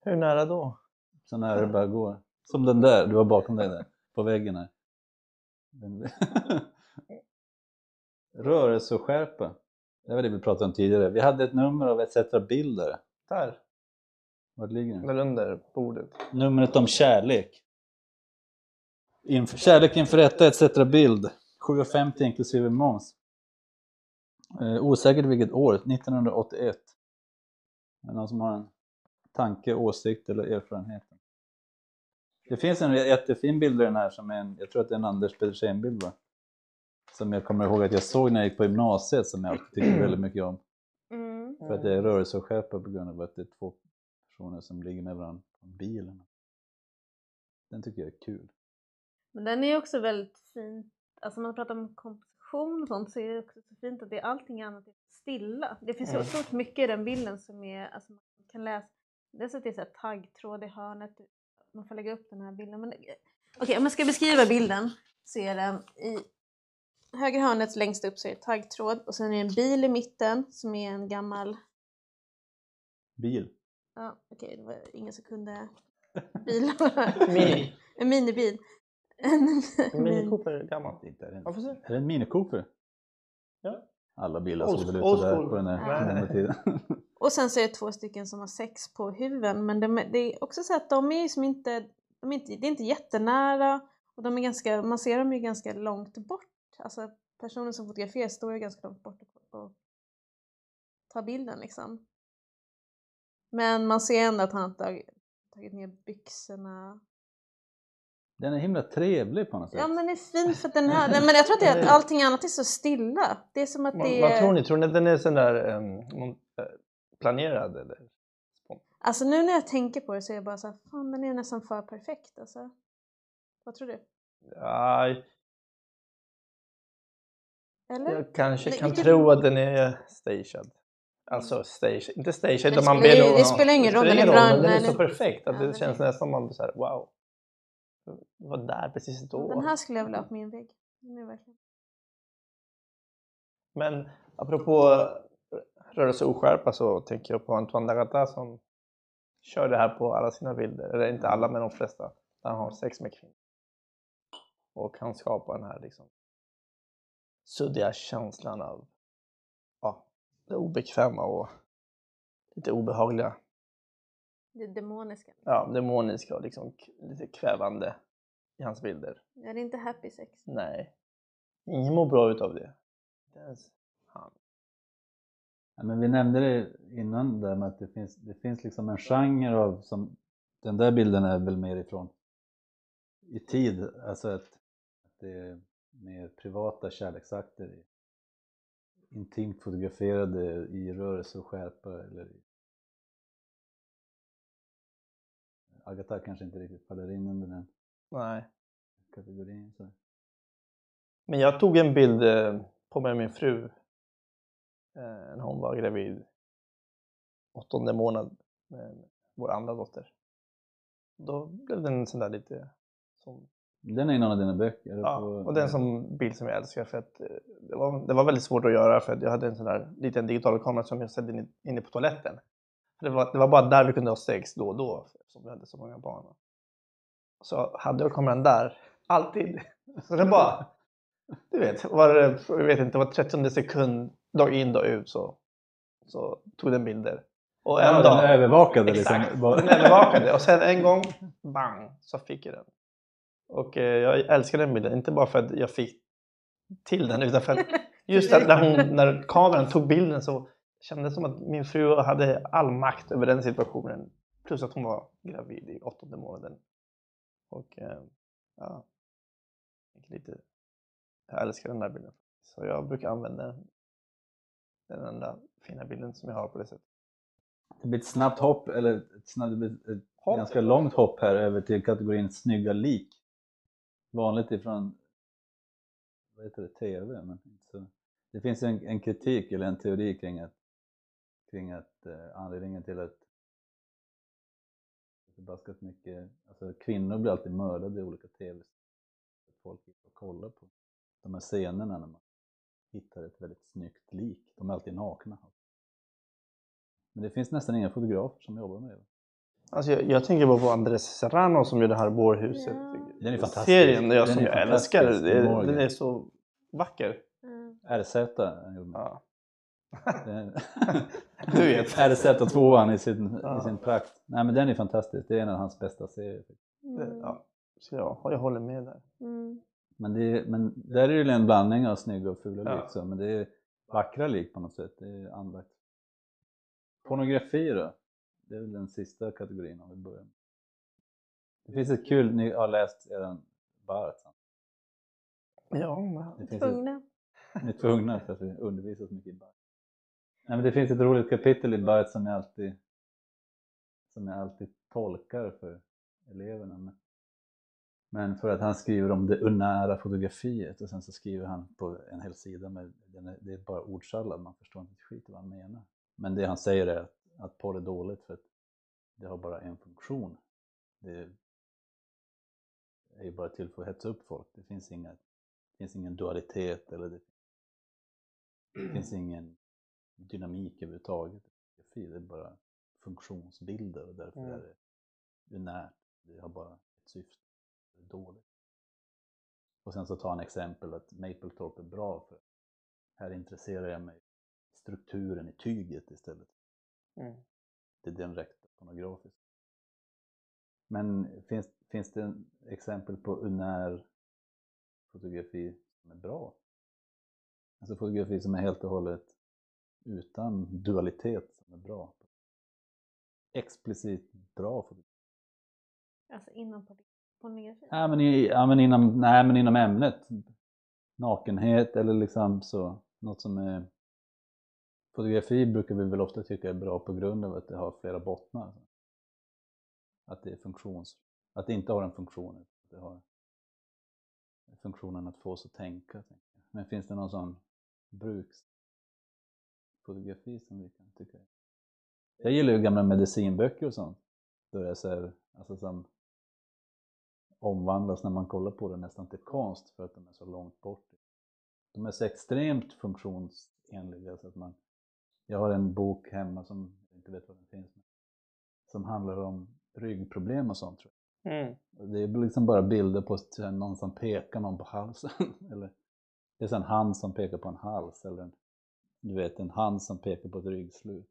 Hur nära då? Så nära det bara går. Som den där, du var bakom dig där, på väggen här. Den- Rörelse och skärpa. Det var det vi pratade om tidigare. Vi hade ett nummer av ETC Bilder. Där, Vart ligger den? där under bordet. Numret om kärlek. Inf kärlek inför rätta etc. bild. 7,50 inklusive moms. Eh, osäkert vilket år, 1981. Är det någon som har en tanke, åsikt eller erfarenhet? Det finns en jättefin bild i den här som är en, jag tror att det är en Anders Petersen-bild va? Som jag kommer ihåg att jag såg när jag gick på gymnasiet som jag alltid tyckte väldigt mycket om. Mm. För att det är rörelse och skärpa på grund av att det är två personer som ligger med varandra på bilen. Den tycker jag är kul. Men den är också väldigt fin, alltså man pratar om komposition och sånt så är det också så fint att det är allting annat är stilla. Det finns så Mm. otroligt mycket i den bilden som är, alltså man kan läsa, dels att det är så här taggtråd i hörnet, man får lägga upp den här bilden. Men okej, om jag ska beskriva bilden så är den i högra hörnet längst upp så är det taggtråd och sen är det en bil i mitten som är en gammal Bil. Ja, okej, det var ingen som kunde bil. Mini. en minibil. En Mini Cooper är gammalt. Inte är, det en, så? är det en Mini Cooper? Ja. Alla bilar såg väl ut sådär på den här Nej. gamla tiden. Och sen så är det två stycken som har sex på huven men de, det är också så att de är ju som inte, de är inte, det är inte jättenära och de är ganska, man ser dem ju ganska långt bort. Alltså personen som fotograferar står ju ganska långt bort och, och tar bilden liksom. Men man ser ändå att han har tagit, tagit ner byxorna. Den är himla trevlig på något sätt. Ja men det är fint för att den här, men jag tror att det är att allting annat är så stilla. Det är som att Vad, det vad är... tror ni? Tror ni att den är sån där um, planerad eller? Alltså nu när jag tänker på det så är jag bara så här, fan den är nästan för perfekt alltså. Vad tror du? Ja, Eller? jag kanske kan vilket- tro att den är stagead. Alltså stage, inte det utan man spelar ber då- det spelar ingen roll, den är bra den är så perfekt att Ja, det känns nästan som man så här, wow. Det var där precis då. Den här skulle jag vilja ha på min vägg. Verkligen... Men apropå rörelse och oskärpa så tänker jag på Antoine Dagata som kör det här på alla sina bilder, eller inte alla men de flesta, där han har sex med kvinnor. Och han skapar den här liksom suddiga känslan av ja, det obekväma och lite obehagliga, Det demoniska. ja, demoniska och liksom lite kvävande i hans bilder. Ja, det är inte happy sex. Nej, ingen mår bra utav det. Inte ens. Ja, men vi nämnde det innan där med att det finns, det finns liksom en genre av som den där bilden är väl mer ifrån i tid, alltså att, att det är mer privata kärleksakter i, intimt fotograferade i rörelse och skärpa eller i... Agatha kanske inte riktigt faller in under den Nej. kategorin. Så. Men jag tog en bild eh, på mig och min fru när hon var gravid. Åttonde månad med vår andra dotter. Då blev den sån där lite som Den är i någon av dina böcker? Ja, på- och det är en sån bild som jag älskar för att eh, det var, det var väldigt svårt att göra för att jag hade en sån där liten digital kamera som jag ställde in, inne på toaletten. Det, var, det var bara där vi kunde ha sex då och då eftersom vi hade så många barn. Så hade jag kameran där, alltid. Så det bara, du vet, var jag vet inte, var 30 sekund, dag in dag ut så, så tog den bilder. Och en Ja, dag, den övervakade Exakt. liksom. Bara- den övervakade och sen en gång, bang, så fick jag den. Och eh, jag älskar den bilden, inte bara för att jag fick till den utan för att just att när, hon, när kameran tog bilden så kändes det som att min fru hade all makt över den situationen. Plus att hon var gravid i åttonde månaden. Och eh, ja, lite, jag älskar den där bilden. Så jag brukar använda den, den enda fina bilden som jag har på det sättet. Det blir ett snabbt hopp, eller ett, snabbt, det ett Hopp. ganska långt hopp här över till kategorin snygga lik. Vanligt ifrån vad heter det, TV. Men så. Det finns en, en kritik eller en teori kring att, kring att eh, anledningen till att förbaskat mycket, alltså kvinnor blir alltid mördade i olika TV folk får kolla på de här scenerna när man hittar ett väldigt snyggt lik. De är alltid nakna. Men det finns nästan inga fotografer som jobbar med det. Alltså jag, jag tänker bara på Andres Serrano som gör det här Bårhuset. Ja. Den är fantastisk. Serien jag, Den som är jag älskar. Den är så vacker. Mm. RZ gjorde. Ja. Du vet. RZ tvåan i sin, Ja. i sin prakt. Nej men den är fantastisk. Det är en av hans bästa serier. Mm. ja. Så jag, jag håller med där. Mm. Men, det är, men där är det ju en blandning av snygga och fula Ja. lik. Så, men det är vackra lik på något sätt. Det är andakt. Pornografi då? Det är väl den sista kategorin om vi börjar med. Det finns ett kul, ni har läst eran Barth. Ja, Det finns ett, Tvungna. ni är tvungna för att vi undervisar så mycket i Barth. Nej, men det finns ett roligt kapitel i Barth som jag alltid som jag alltid tolkar för eleverna. Men, men för att han skriver om det unära fotografiet och sen så skriver han på en hel sida med, det är bara ordsallad, man förstår inte skit vad han menar. Men det han säger är att, att porr är dåligt för att det har bara en funktion. Det är ju bara till för att hetsa upp folk. Det finns, inga, det finns ingen dualitet eller det, det finns ingen dynamik överhuvudtaget. Det är bara funktionsbilder och därför Mm. är det unärt. Det har bara ett syfte. Dåligt. Och sen så tar han exempel att Mapletorp är bra för här intresserar jag mig strukturen i tyget istället. Mm. Det är direkt pornografiskt. Men finns, finns det en exempel på unär fotografi som är bra? Alltså fotografi som är helt och hållet utan dualitet som är bra. Explicit bra fotografi. Alltså inom porn- pornografi. Ja, men, i, ja, men, inom, nej, men inom ämnet. Nakenhet eller liksom så. Något som är... Fotografi brukar vi väl ofta tycka är bra på grund av att det har flera bottnar. Att det är funktions... Att det inte har en funktion. utan att Det har funktionen att få oss att tänka. Men finns det någon sån bruksfotografi som vi kan tycka är... Jag gillar ju gamla medicinböcker och sånt. Då är så här, alltså som omvandlas när man kollar på det nästan till konst för att de är så långt bort. De är så extremt funktionsenliga så att man... Jag har en bok hemma som jag inte vet var den finns men, som handlar om ryggproblem och sånt tror Mm. jag. Och Det är liksom bara bilder på någon som pekar någon på halsen. eller det är en hand som pekar på en hals eller en, du vet en hand som pekar på ett ryggslut.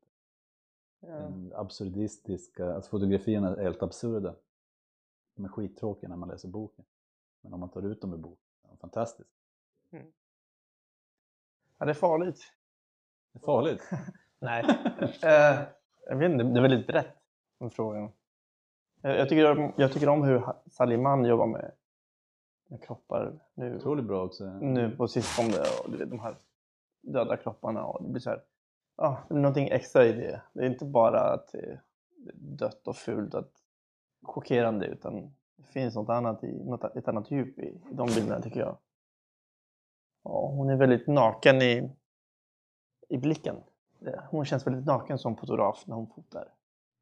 Ja. Den absurdistiska, alltså fotografierna är helt absurda. De är skittråkiga när man läser boken. Men om man tar ut dem ur boken, är de fantastiska. ja, det är farligt. Det är farligt. Nej. Eh, jag vet inte, det är väldigt brett med frågan. Jag, tycker jag tycker om hur Saliman jobbar med, med kroppar nu, Otroligt bra också. nu på sistone. Och du vet, de här döda kropparna och det blir så här, det är någonting extra i det. Det är inte bara att det är dött och fult och chockerande utan det finns något annat i, något, ett annat djup i, i de bilderna tycker jag. Ja, hon är väldigt naken i, i blicken. Hon känns väldigt naken som fotograf när hon fotar.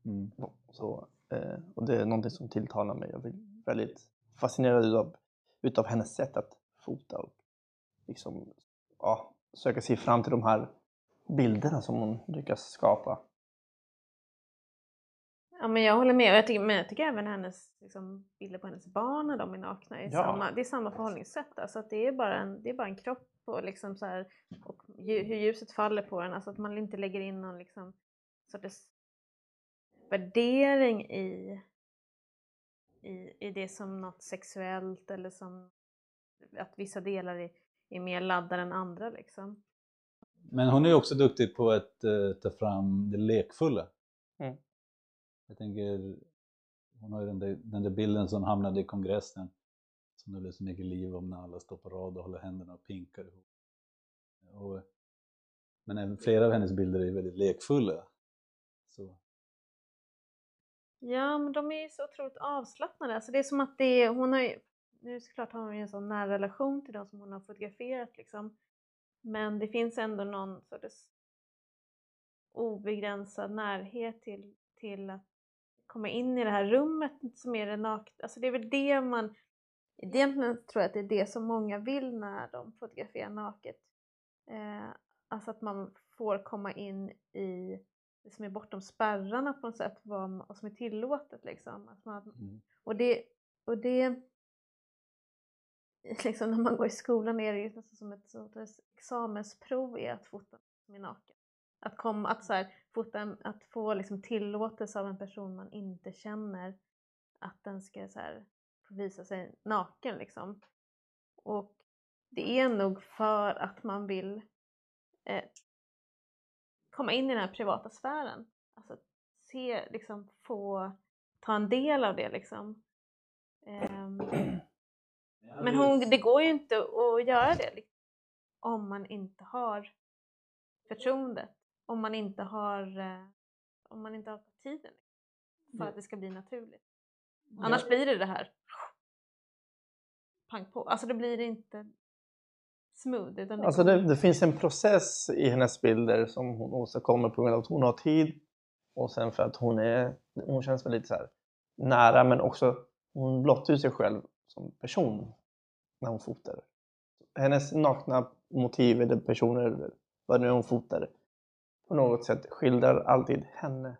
Mm. Så, eh, och det är någonting som tilltalar mig. Jag blir väldigt fascinerad utav, utav hennes sätt att fota och liksom, ja, söka sig fram till de här bilderna som hon lyckas skapa. Ja men jag håller med och jag tycker, men jag tycker även hennes liksom, bilder på hennes barn när de är nakna är Ja. samma, det är samma förhållningssätt. Alltså att det är bara en, det är bara en kropp och, liksom så här, och hur ljuset faller på den. Alltså att man inte lägger in någon liksom, sorts värdering i, i, i det som något sexuellt eller som att vissa delar är, är mer laddade än andra liksom. Men hon är ju också duktig på att eh, ta fram det lekfulla. Mm. Jag tänker, hon har ju den där, den där bilden som hamnade i kongressen som det blev så mycket liv om när alla står på rad och håller händerna och pinkar ihop. Och, men även flera av hennes bilder är väldigt lekfulla. Så, Ja, men de är ju så otroligt avslappnade. Alltså det är som att det är, hon har ju, nu såklart har hon ju en sån nära relation till de som hon har fotograferat liksom. Men det finns ändå någon sorts obegränsad närhet till, till att komma in i det här rummet som är det nakna. Alltså det är väl det man, egentligen tror jag att det är det som många vill när de fotograferar naket. Eh, alltså att man får komma in i det som är bortom spärrarna på något sätt, vad, vad som är tillåtet liksom. Att man, mm. och det, och det liksom när man går i skolan är det ju nästan som ett sorts examensprov i att fota som är naken. Att, komma, att, så här, fota, att få liksom tillåtelse av en person man inte känner att den ska så här, visa sig naken liksom. Och det är nog för att man vill eh, komma in i den här privata sfären. Alltså se, liksom få ta en del av det liksom. Ehm, men hon, det går ju inte att göra det liksom, om man inte har förtroendet. Om man inte har, eh, om man inte har tiden för att det ska bli naturligt. Annars blir det det här pang på. Alltså det blir inte smooth. Utan det Alltså det, det finns en process i hennes bilder som hon åstadkommer på grund av att hon har tid och sen för att hon, är, hon känns väldigt så här nära men också hon blottar sig själv som person när hon fotar. Hennes nakna motiv eller personer vad nu hon fotar på något sätt skildrar alltid henne.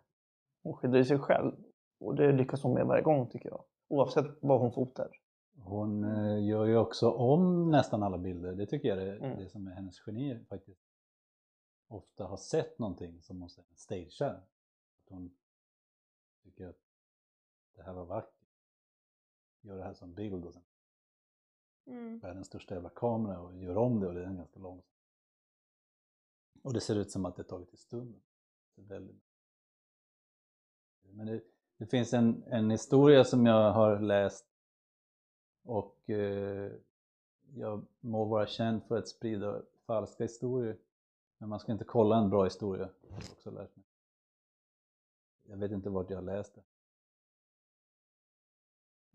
Hon skildrar sig själv och det lyckas hon med varje gång tycker jag. Oavsett vad hon fotar. Hon eh, gör ju också om nästan alla bilder. Det tycker jag är Mm. det som är hennes geni faktiskt. Ofta har sett någonting som hon sen stagear. Att hon tycker att det här var vackert. Gör det här som bild och sen Mm. världens största jävla kamera och gör om det och det är ganska långsamt. Och det ser ut som att det tagit i stunden. Det. Men det, det finns en, en historia som jag har läst och eh, jag må vara känd för att sprida falska historier. Men man ska inte kolla en bra historia. jag också lärt mig. Jag vet inte vart jag har läst det.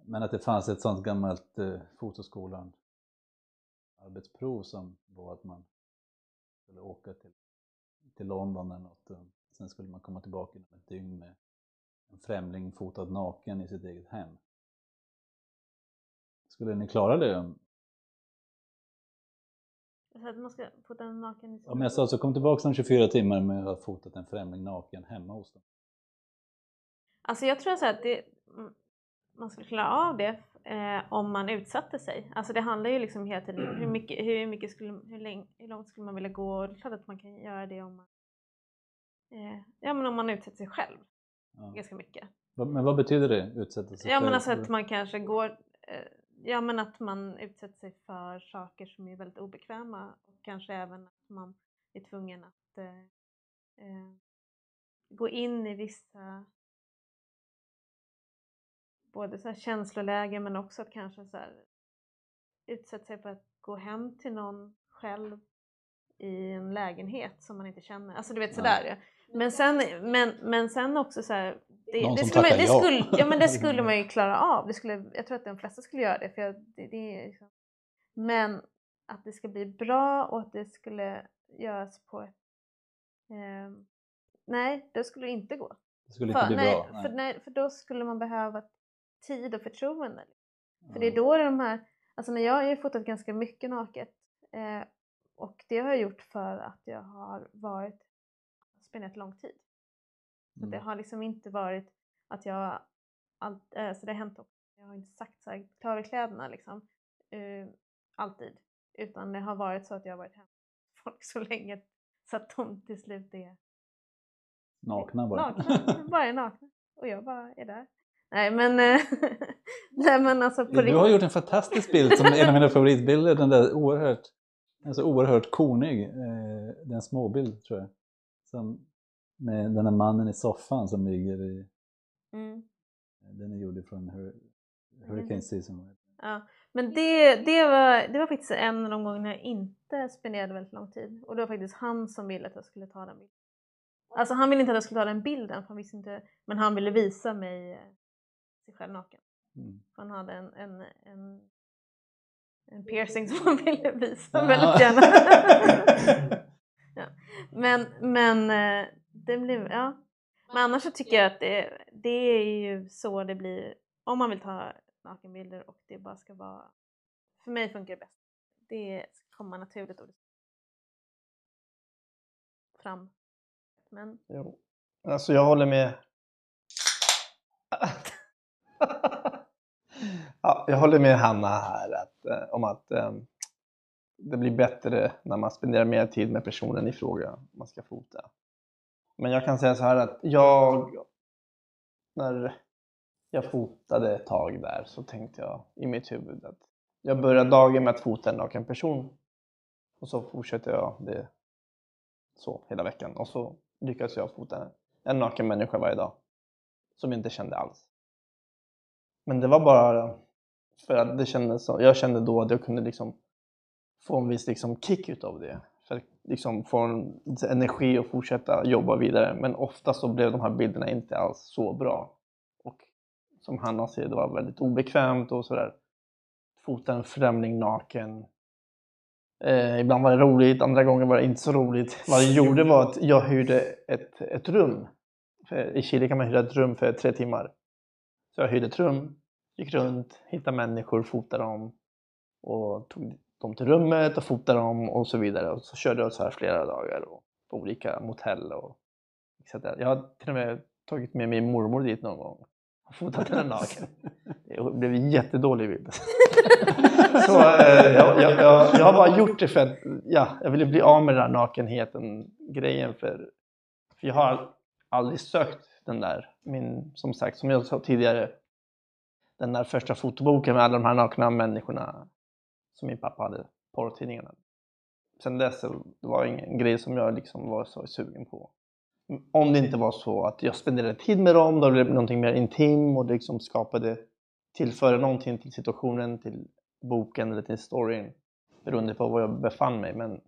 Men att det fanns ett sånt gammalt eh, fotoskolan arbetsprov som var att man skulle åka till, till London eller något sen skulle man komma tillbaka inom ett dygn med en främling fotad naken i sitt eget hem. Skulle ni klara det? Så att man ska fota en naken i Om jag sa så kom tillbaka om 24 timmar med att ha fotat en främling naken hemma hos dem. Alltså jag tror så att det, man skulle klara av det eh, om man utsatte sig. Alltså det handlar ju liksom hela tiden hur mycket, hur mycket skulle, hur, länge, hur långt skulle man vilja gå? Och det är klart att man kan göra det om man, eh, ja men om man utsätter sig själv Ja. ganska mycket. Men vad betyder det? Utsätta sig Ja men själv? alltså att man kanske går, eh, ja men att man utsätter sig för saker som är väldigt obekväma och kanske även att man är tvungen att eh, eh, gå in i vissa både så här känslolägen men också att kanske så här utsätta sig för att gå hem till någon själv i en lägenhet som man inte känner. Alltså du vet sådär. ja. Men sen, men, men sen också så här, det, Någon det, skulle man, det, skulle, ja, men det skulle man ju klara av. Det skulle, jag tror att de flesta skulle göra det. För jag, det, det är liksom, men att det ska bli bra och att det skulle göras på ett... ehm, nej, det skulle inte gå. Det skulle inte För, bli nej, bra. För, nej, för då skulle man behöva tid och förtroende. För det är då de här, alltså när jag har ju fotat ganska mycket naket eh, och det har jag gjort för att jag har varit, spenderat lång tid. Så det Mm. har liksom inte varit att jag, allt, eh, så det har hänt också, jag har inte sagt så här, över kläderna liksom, eh, alltid. Utan det har varit så att jag har varit hemma folk så länge så att de till slut är Nakna bara. nakna, bara är nakna. Och jag bara är där. Nej men, eh, nej men alltså på Du har gjort en fantastisk bild som en av mina favoritbilder. Den där oerhört, den är så oerhört konig. Eh, det är en småbild tror jag. Som, med den här mannen i soffan som ligger i, Mm. den är gjord från Hur, Hurricane Season. Ja, men det, det, var, det var faktiskt en av de gångerna jag inte spenderade väldigt lång tid. Och det var faktiskt han som ville att jag skulle ta den bilden. Alltså han ville inte att jag skulle ta den bilden, för han visste inte, men han ville visa mig eh, sig själv naken. Mm. Han hade en, en, en, en piercing som han ville visa Ja. väldigt gärna. ja. Men, men eh, det blev, ja. Men annars så tycker jag att det, det är ju så det blir om man vill ta nakenbilder och det bara ska vara, för mig funkar det bäst. Det ska komma naturligt och fram. Men Jo. Alltså jag håller med. ja, jag håller med Hanna här att, eh, om att eh, det blir bättre när man spenderar mer tid med personen i fråga man ska fota. Men jag kan säga så här att jag, när jag fotade ett tag där så tänkte jag i mitt huvud att jag börjar dagen med att fota en naken person och så fortsätter jag det så hela veckan och så lyckas jag fota en naken människa varje dag som jag inte kände alls. Men det var bara för att det kändes så, jag kände då att jag kunde liksom få en viss liksom kick utav det. För att liksom få en energi och fortsätta jobba vidare. Men ofta så blev de här bilderna inte alls så bra. Och som Hanna säger, det var väldigt obekvämt och sådär. Fota en främling naken. Eh, ibland var det roligt, andra gånger var det inte så roligt. Vad jag gjorde var att jag hyrde ett, ett rum. För I Chile kan man hyra ett rum för tre timmar. Så jag hyrde ett rum, gick runt, hittade människor, fotade dem och tog dem till rummet och fotade dem och så vidare. Och så körde jag så här flera dagar och på olika motell och etc. Jag har till och med tagit med min mormor dit någon gång och fotat henne naken. Det blev en jättedålig bild. Så eh, jag, jag, jag, jag har bara gjort det för att ja, jag ville bli av med den där nakenheten grejen för, för jag har aldrig sökt den där, min, som sagt, som jag sa tidigare, den där första fotoboken med alla de här nakna människorna som min pappa hade, porrtidningarna. Sen dess det var ingen grej som jag liksom var så sugen på. Om det inte var så att jag spenderade tid med dem, då blev det någonting mer intim och det liksom skapade, tillförde någonting till situationen, till boken eller till storyn. Beroende på var jag befann mig. Men,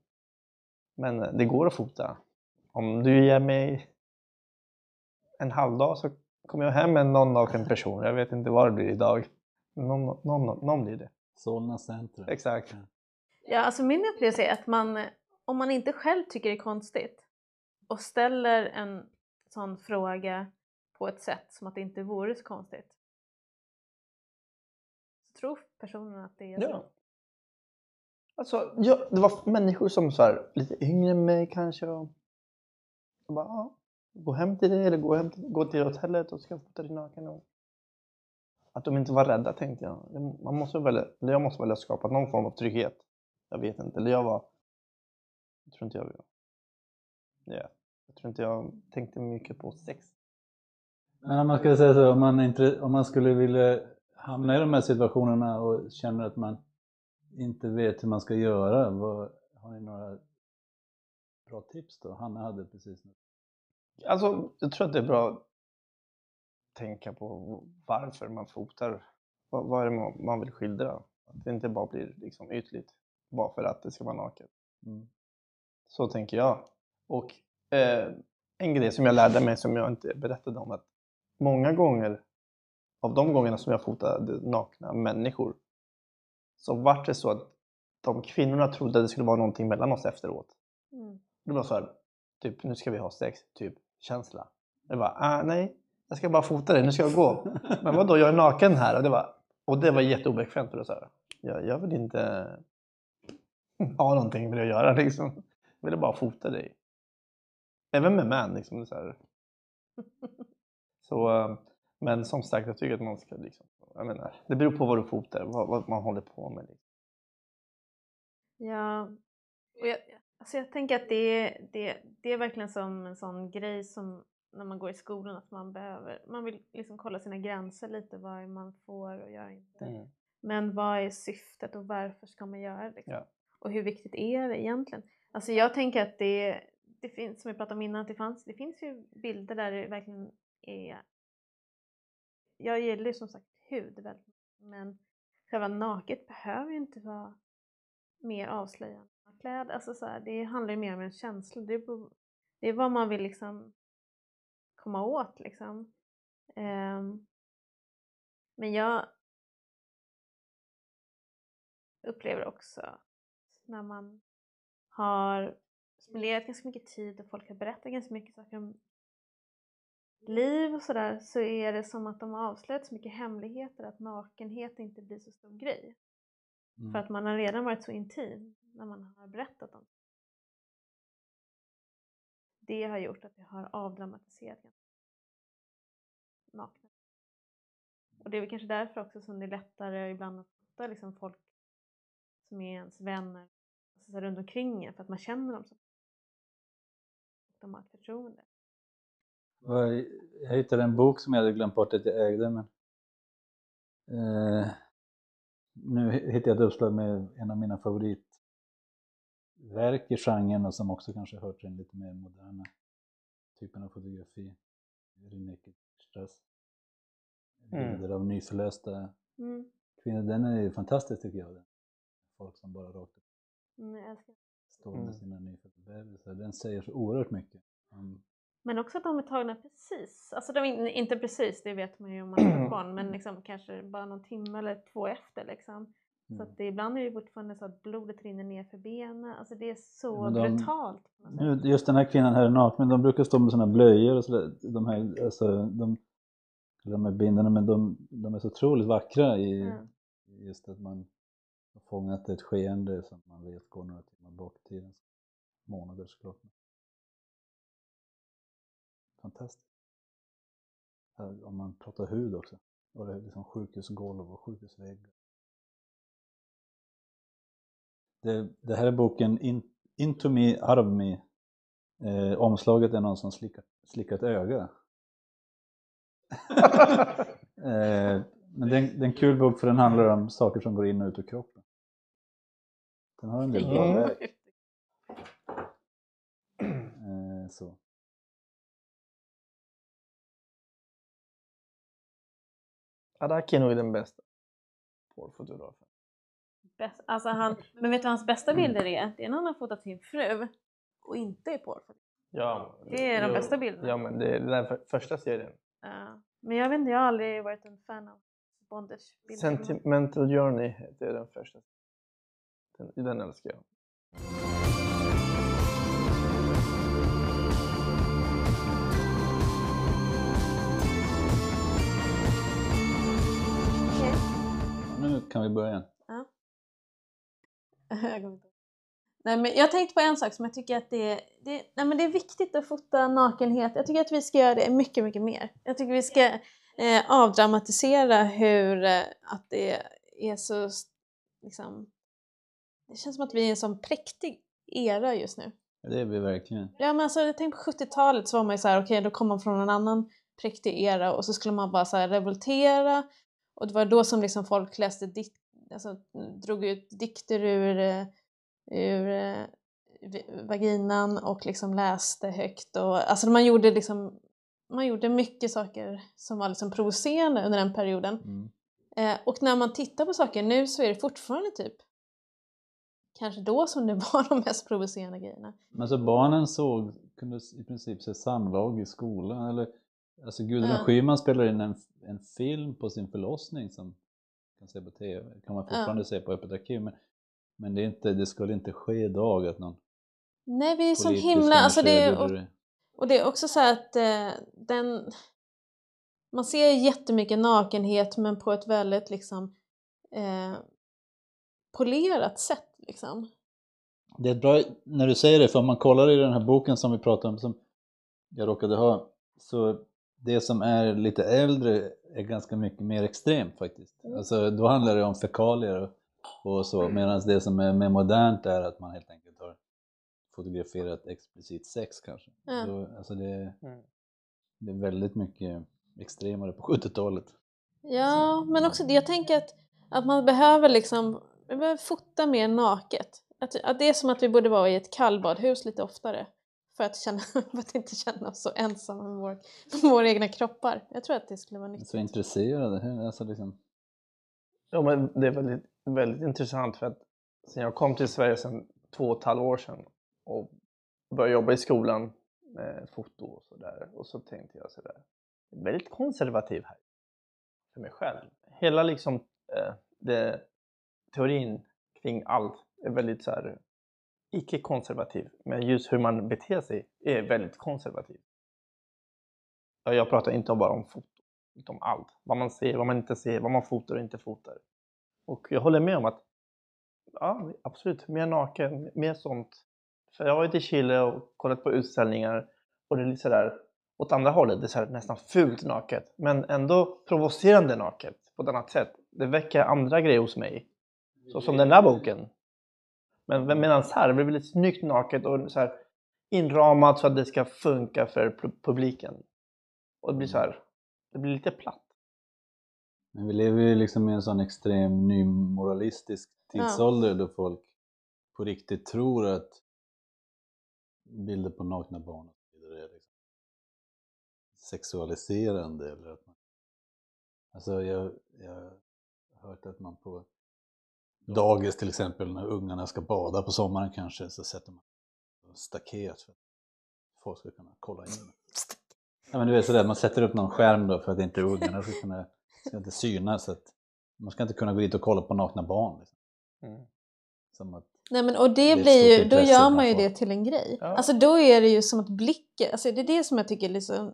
men det går att fota. Om du ger mig en halvdag så kommer jag hem med någon naken person. Jag vet inte vad det blir idag. Någon, någon, någon blir det. Solna centrum. Exakt. Ja, alltså min upplevelse är att man, om man inte själv tycker det är konstigt och ställer en sån fråga på ett sätt som att det inte vore så konstigt. Så tror personen att det är så. Ja. Alltså, ja, det var människor som så här, lite yngre än mig kanske. Och, och bara, ja, gå hem till dig eller gå, hem till, gå till hotellet och skaffa dig naken. Och, att de inte var rädda tänkte jag. Man måste väl, eller jag måste väl ha skapat någon form av trygghet. Jag vet inte. Eller jag var... Jag tror inte jag... Ja, jag tror inte jag tänkte mycket på sex. Men om man skulle säga så, om man, inte, om man skulle vilja hamna i de här situationerna och känner att man inte vet hur man ska göra, vad, har ni några bra tips då? Hanna hade precis något. Alltså, jag tror att det är bra att tänka på varför man fotar. Vad, vad är det man, vill skildra? Att det inte bara blir liksom ytligt, bara för att det ska vara naket. Mm. Så tänker jag. Och eh, en grej som jag lärde mig som jag inte berättade om att många gånger av de gångerna som jag fotade nakna människor så var det så att de kvinnorna trodde att det skulle vara någonting mellan oss efteråt. Mm. Det var så här, typ nu ska vi ha sex, typ känsla. Jag bara, ah, nej, jag ska bara fota dig, nu ska jag gå. Men vadå, jag är naken här. Och det var, och det var jätteobekvämt för det. Jag, jag vill inte ha någonting med det att göra liksom. Jag ville bara fota dig. Även med män liksom. Så, här. så eh, men som sagt, jag tycker att man ska liksom, jag menar, det beror på vad du fotar, vad, vad man håller på med. Liksom. Ja, och jag, alltså jag tänker att det, det, det är verkligen som en sån grej som när man går i skolan att man behöver, man vill liksom kolla sina gränser lite, vad man får och gör inte. Mm. Men vad är syftet och varför ska man göra det? Liksom? Ja. Och hur viktigt är det egentligen? Alltså jag tänker att det, det finns, som vi pratade om innan, att det, fanns, det finns ju bilder där det verkligen är jag gillar ju som sagt hud väldigt men själva naket behöver ju inte vara mer avslöjande kläder. Alltså så här, det handlar ju mer om en känsla. Det är, på, det är vad man vill liksom komma åt liksom. Ehm, men jag upplever också när man har spenderat ganska mycket tid och folk har berättat ganska mycket saker om liv och sådär så är det som att de har avslöjat så mycket hemligheter att nakenhet inte blir så stor grej. Mm. För att man har redan varit så intim när man har berättat om det. Det har gjort att det har avdramatiserat nakna. Och det är väl kanske därför också som det är lättare ibland att fota liksom folk som är ens vänner alltså så runt omkring en för att man känner dem så. De har ett förtroende. Jag hittade en bok som jag hade glömt bort att jag ägde men eh, nu hittade jag ett uppslag med en av mina favorit favoritverk i genren och som också kanske hör till den lite mer moderna typen av fotografi. Reneke Strass. Mm. Bilder av nyförlösta Mm. kvinnor. Den är ju fantastisk tycker jag. Den. Folk som bara rakt upp Mm, står med Mm. sina nyfödda bebisar. Den säger så oerhört mycket. om Men också att de är tagna precis, alltså de är in- inte precis, det vet man ju om man har barn, men liksom kanske bara någon timme eller två efter liksom. Så Mm. att det, ibland är det fortfarande så att blodet rinner ner för benen, alltså det är så de- brutalt. Just den här kvinnan här är naken, de brukar stå med såna blöjor och sådär. De här, alltså, de, de här bindorna, men de, de är så otroligt vackra i i just att man har fångat ett skeende som man vet går några timmar bak i tiden. Månader såklart. Fantastiskt. Om man pratar hud också. Och det är liksom sjukhusgolv och sjukhusväggar. Det, det här är boken In, Into Me, Out of Me. Eh, omslaget är någon som slickar ett öga. eh, men det är, en, det är en kul bok för den handlar om saker som går in och ut ur kroppen. Den har en del bra Mm. Eh, så. Araki är nog den bästa porrfotografen. Bäst, alltså han, men vet du vad hans bästa bilder är? Det är när han har fotat sin fru och inte är porrfoto. Ja, Det är de jo. bästa bilderna. Ja, men det är den för, första serien. Ja. Men jag vet inte, jag har aldrig varit en fan av bondage-bilder. Sentimental Journey heter den första. Den, den älskar jag. Nu kan vi börja igen. Jag. Nej, men jag tänkte på en sak som jag tycker att det är, det, nej, men det är viktigt att fota nakenhet. Jag tycker att vi ska göra det mycket, mycket mer. Jag tycker vi ska eh, avdramatisera hur eh, att det är så liksom, det känns som att vi är i en sån präktig era just nu. Det är vi verkligen. Ja men alltså jag tänkte på 70-talet så var man ju så här, okej då kom man från en annan präktig era och så skulle man bara så revoltera och det var då som liksom folk läste dikt, alltså drog ut dikter ur, eh, ur eh, vaginan och liksom läste högt och alltså man gjorde liksom man gjorde mycket saker som var liksom provocerande under den perioden. Mm. Eh, och när man tittar på saker nu så är det fortfarande typ kanske då som det var de mest provocerande grejerna. Men så barnen såg, kunde i princip se samlag i skolan eller Alltså Gudrun Ja. Schyman spelar in en, en film på sin förlossning som kan se på TV, kan man Ja. fortfarande se på Öppet arkiv men, men det, är inte, det skulle inte ske idag att någon Nej, vi är så politisk himla... Alltså det, är- och, och det är också så att eh, den... Man ser jättemycket nakenhet men på ett väldigt liksom eh, polerat sätt liksom. Det är bra när du säger det, för om man kollar i den här boken som vi pratade om, som jag råkade ha, så det som är lite äldre är ganska mycket mer extremt faktiskt. Mm. Alltså då handlar det om fekalier och, och så, medan det som är mer modernt är att man helt enkelt har fotograferat explicit sex kanske. Ja. Då, alltså det, Mm. det är väldigt mycket extremare på 70-talet. Ja, men också det, jag tänker att, att man behöver liksom, vi behöver fota mer naket. Att, att det är som att vi borde vara i ett kallbadhus lite oftare. För att, känna, för att inte känna oss så ensamma med, vår, med våra egna kroppar. Jag tror att det skulle vara nyttigt. så intresserade. Alltså liksom, Ja, men det är väldigt, väldigt intressant för att sen jag kom till Sverige sen två och ett halvt år sedan och började jobba i skolan med foto och sådär och så tänkte jag sådär, väldigt konservativ här för mig själv. Hela liksom eh, det, teorin kring allt är väldigt så här icke-konservativ men just hur man beter sig är väldigt konservativ. Jag pratar inte bara om foto, utan om allt. Vad man ser, vad man inte ser, vad man fotar och inte fotar. Och jag håller med om att ja, absolut, mer naken, mer sånt. För jag har varit i Chile och kollat på utställningar och det är lite sådär åt andra hållet, det är så här nästan fult naket. Men ändå provocerande naket på ett annat sätt. Det väcker andra grejer hos mig. Så som den där boken. Men medan här, det blir väldigt snyggt naket och så här inramat så att det ska funka för pu- publiken. Och det blir så här, det blir lite platt. Men vi lever ju liksom i en sån extrem nymoralistisk tidsålder då folk på riktigt tror att bilder på nakna barn och så vidare är liksom sexualiserande eller att man... Alltså jag, jag har hört att man på dagis till exempel när ungarna ska bada på sommaren kanske så sätter man staket för att folk ska kunna kolla in. Ja, men du vet sådär, man sätter upp någon skärm då för att inte ungarna ska kunna ska inte synas. Så att man ska inte kunna gå dit och kolla på nakna barn. Liksom. Mm. Att, Nej men och det, Det blir ju, då gör man ju det till en grej. Ja. Alltså då är det ju som att blicken, alltså det är det som jag tycker liksom,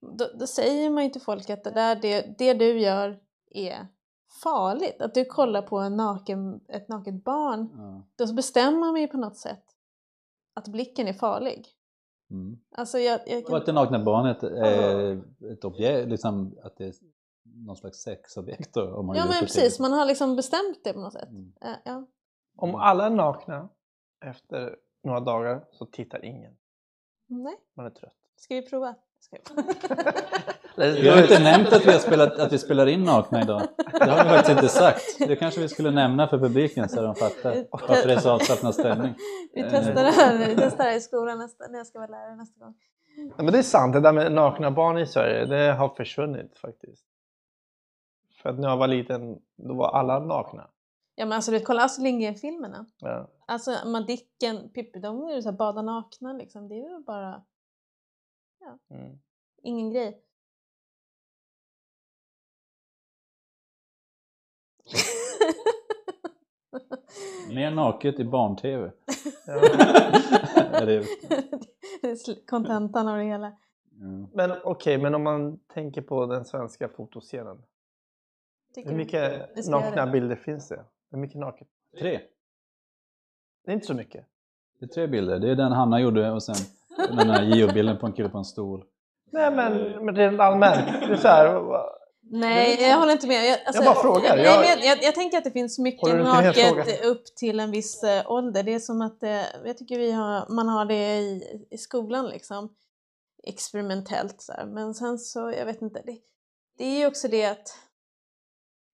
då, då säger man ju till folk att det där, det, det du gör är farligt. Att du kollar på en naken, ett naket barn, ja. då bestämmer man ju på något sätt att blicken är farlig. mm. Alltså jag, jag Och kan... att det nakna barnet är ett objekt, liksom att det är någon slags sexobjekt då, om man Ja men precis, tidigt. man har liksom bestämt det på något sätt. Mm. Ja, ja. Om alla är nakna efter några dagar så tittar ingen. Nej, Man är trött. ska vi prova? Ska vi... Vi har inte nämnt att vi, har spelat, att vi spelar in nakna idag. Det har vi faktiskt inte sagt. Det kanske vi skulle nämna för publiken så de fattar varför det är så avslappnad stämning. vi testar det här, vi testar det här i skolan nästa, när jag ska vara lärare nästa gång. Ja, men det är sant, det där med nakna barn i Sverige, det har försvunnit faktiskt. För att när jag var liten, då var alla nakna. Ja men alltså du vet, kolla Astrid Lindgren-filmerna. Ja. Alltså Madicken, Pippi, de är ju såhär bada nakna liksom. Det är ju bara Mm. ingen grej. Mer naket i barn-tv. Ja. Kontentan av det hela. mm. Men okej, men om man tänker på den svenska fotoscenen. Tycker Hur mycket nakna det. bilder finns det? Hur mycket naket? Tre. Det är inte så mycket. Det är tre bilder. Det är den Hanna gjorde och sen den här geobilden på en kille på en stol. Nej men, men rent allmänt. Det är så här, Nej, jag håller inte med. Jag, alltså, Jag bara frågar. Nej, Jag- men jag, jag, jag tänker att det finns mycket naket upp till en viss eh, ålder. Det är som att eh, jag tycker vi har, man har det i, i skolan liksom. Experimentellt så här. Men sen så, jag vet inte. Det, det är ju också det att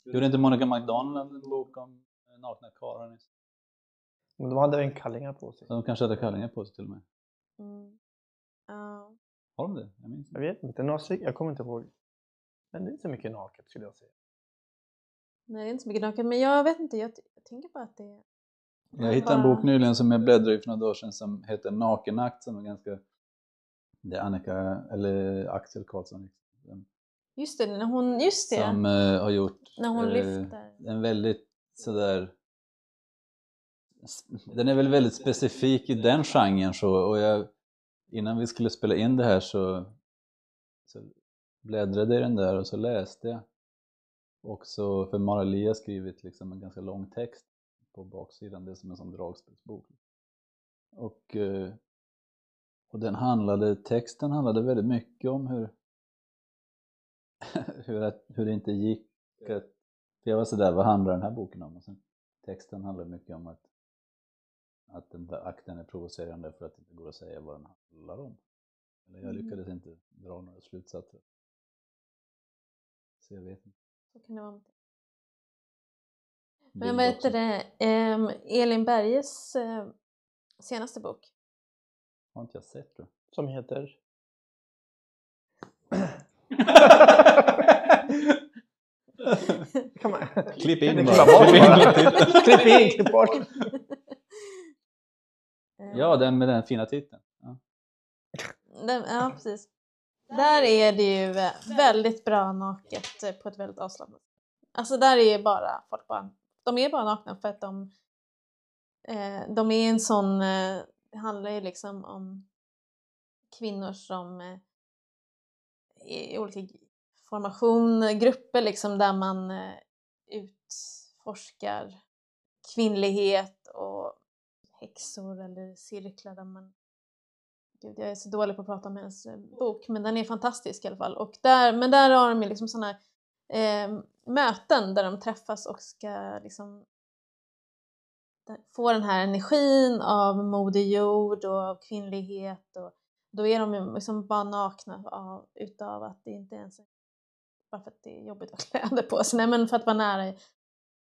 Gjorde inte Monica McDonald en bok om nakna karlar men de hade väl kallingar på sig. De kanske hade kallingar på sig till och med. mm, ja. Har de det? Jag minns Jag inte. vet inte, jag kommer inte ihåg. Men det är inte så mycket naket skulle jag säga. Nej, det är inte så mycket naket. Men jag vet inte, jag, jag tänker bara att det är... Jag hittade en bok nyligen som jag bläddrade i för några dagar sedan som heter Nakenakt som är ganska... Det är Annika, eller Axel Karlsson Just det, när hon, just det. som eh, har gjort när hon eh, lyfter. en väldigt sådär den är väl väldigt specifik i den genren så och jag, innan vi skulle spela in det här så, så bläddrade i den där och så läste jag också för Mara Lee har skrivit liksom en ganska lång text på baksidan, det är som en sån dragspelsbok och, eh, och den handlade, texten handlade väldigt mycket om hur hur, att, hur det inte gick att, för jag var sådär, vad handlar den här boken om? Och sen, texten handlar mycket om att, att den där akten är provocerande för att det inte går att säga vad den handlar om. Eller jag Mm. lyckades inte dra några slutsatser. Så jag vet inte. Så kan det vara. Men vad heter det? Ehm, Elin Berges eh, senaste bok. Har inte jag sett tror Som heter? Kan man... Klipp in bara. in. Klipp in, klipp bort. Ehm, Ja, den med den fina titeln. Ja. Den, ja, precis. Där är det ju väldigt bra naket på ett väldigt avslappnat sätt. Alltså där är ju bara folk bara, de är bara nakna för att de, eh, de är en sån, eh, det handlar ju liksom om kvinnor som eh, i olika formation, grupper liksom där man eh, utforskar kvinnlighet och häxor eller cirklar där man Gud, jag är så dålig på att prata om hennes eh, bok, men den är fantastisk i alla fall. Och där, men där har de ju liksom sådana eh, möten där de träffas och ska liksom få den här energin av Moder Jord och av kvinnlighet och då är de ju liksom bara nakna av, utav att det inte ens är bara för att det är jobbigt att ha kläder på sig, nej men för att vara nära,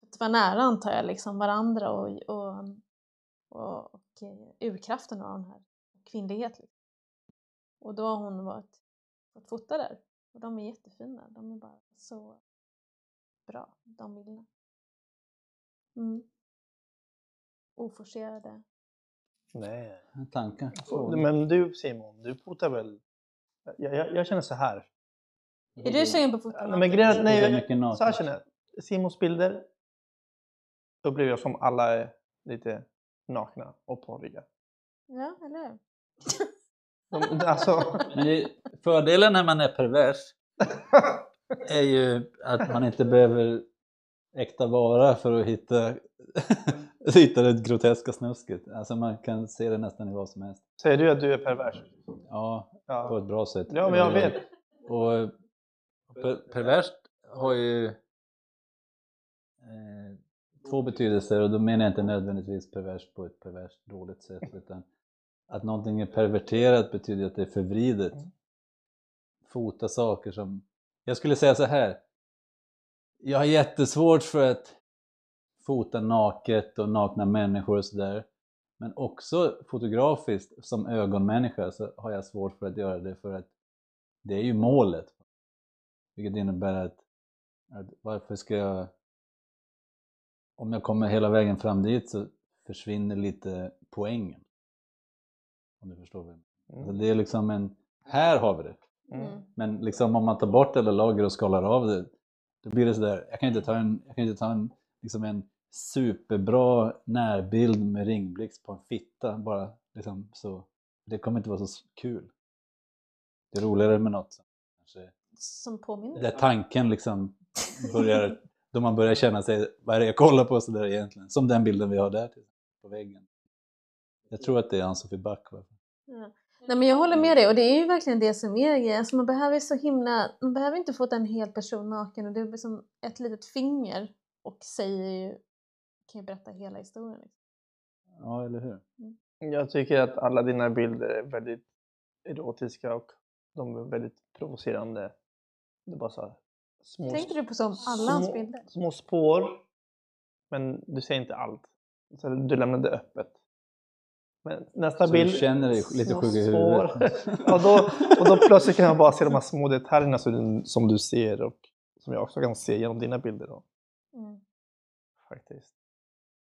att vara nära antar jag liksom varandra och, och, och, och eh, urkraften av den här kvinnlighet. Liksom. Och då har hon varit, fått fota där. Och de är jättefina. De är bara så bra, de bilderna. Mm. Oforcerade. Nej. Tankar. Men du Simon, du fotar väl? Jag, jag, jag känner så här. Är du sugen på foto? Nej, men grejen, nej, naket. så här känner jag. Simons bilder upplever jag som alla är lite nakna och porriga. Ja, eller hur? Alltså, Men fördelen när man är pervers är ju att man inte behöver äkta vara för att hitta, hitta det groteska snusket. Alltså man kan se det nästan i vad som helst. säger du att du är pervers? Ja, på Ja, ett bra sätt. ja men jag vet. Och per, perverst har ju eh, två betydelser och då menar jag inte nödvändigtvis perverst på ett perverst dåligt sätt utan att någonting är perverterat betyder att det är förvridet. Fota saker som... Jag skulle säga så här. Jag har jättesvårt för att fota naket och nakna människor och sådär. Men också fotografiskt som ögonmänniska så har jag svårt för att göra det för att det är ju målet. Vilket innebär att, att varför ska jag... Om jag kommer hela vägen fram dit så försvinner lite poängen. Om du förstår vad jag menar. Alltså Mm. Det är liksom en... Här har vi det. Mm. Men liksom om man tar bort alla lager och skalar av det, då blir det sådär, jag kan inte ta en, jag kan inte ta en, liksom en superbra närbild med ringblixt på en fitta bara liksom så. Det kommer inte vara så kul. Det är roligare med något som kanske, Som påminner. där tanken liksom börjar, då man börjar känna sig, vad är det jag kollar på sådär egentligen? Som den bilden vi har där på väggen. Jag tror att det är Ann-Sofie Back. Va? Ja. Nej men jag håller med dig och det är ju verkligen det som är grejen. Alltså man behöver så himla, man behöver inte fota en hel person naken och det är som ett litet finger och säger ju, kan ju berätta hela historien. Liksom. Ja, eller hur? Jag tycker att alla dina bilder är väldigt erotiska och de är väldigt provocerande. Det är bara så här små, Tänkte du på som alla hans bilder? små spår. Men du säger inte allt. Så du lämnar det öppet. Men nästa Så bild. du känner dig lite sjuk i huvudet? och, då, och då plötsligt kan jag bara se de här små detaljerna som, som du ser och som jag också kan se genom dina bilder. Då, Mm. faktiskt.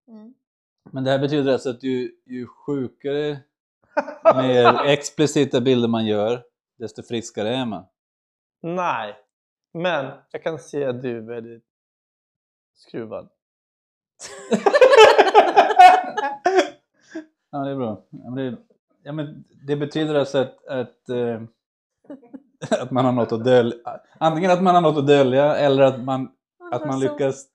Mm. Men det här betyder alltså att ju, ju sjukare, mer explicita bilder man gör, desto friskare är man. Nej, men jag kan se att du är väldigt skruvad. Ja, det är bra. Ja, men det, ja, men det betyder alltså att, att, eh, att man har något att dölja. Antingen att man har något att dölja eller att man, att man lyckas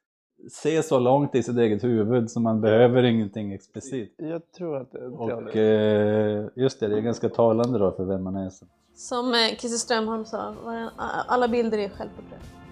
se så långt i sitt eget huvud så man behöver ingenting explicit. Jag tror att det är Och eh, just det, det är ganska talande då för vem man är. Så. Som eh, Christer Strömholm sa, alla bilder är självporträtt.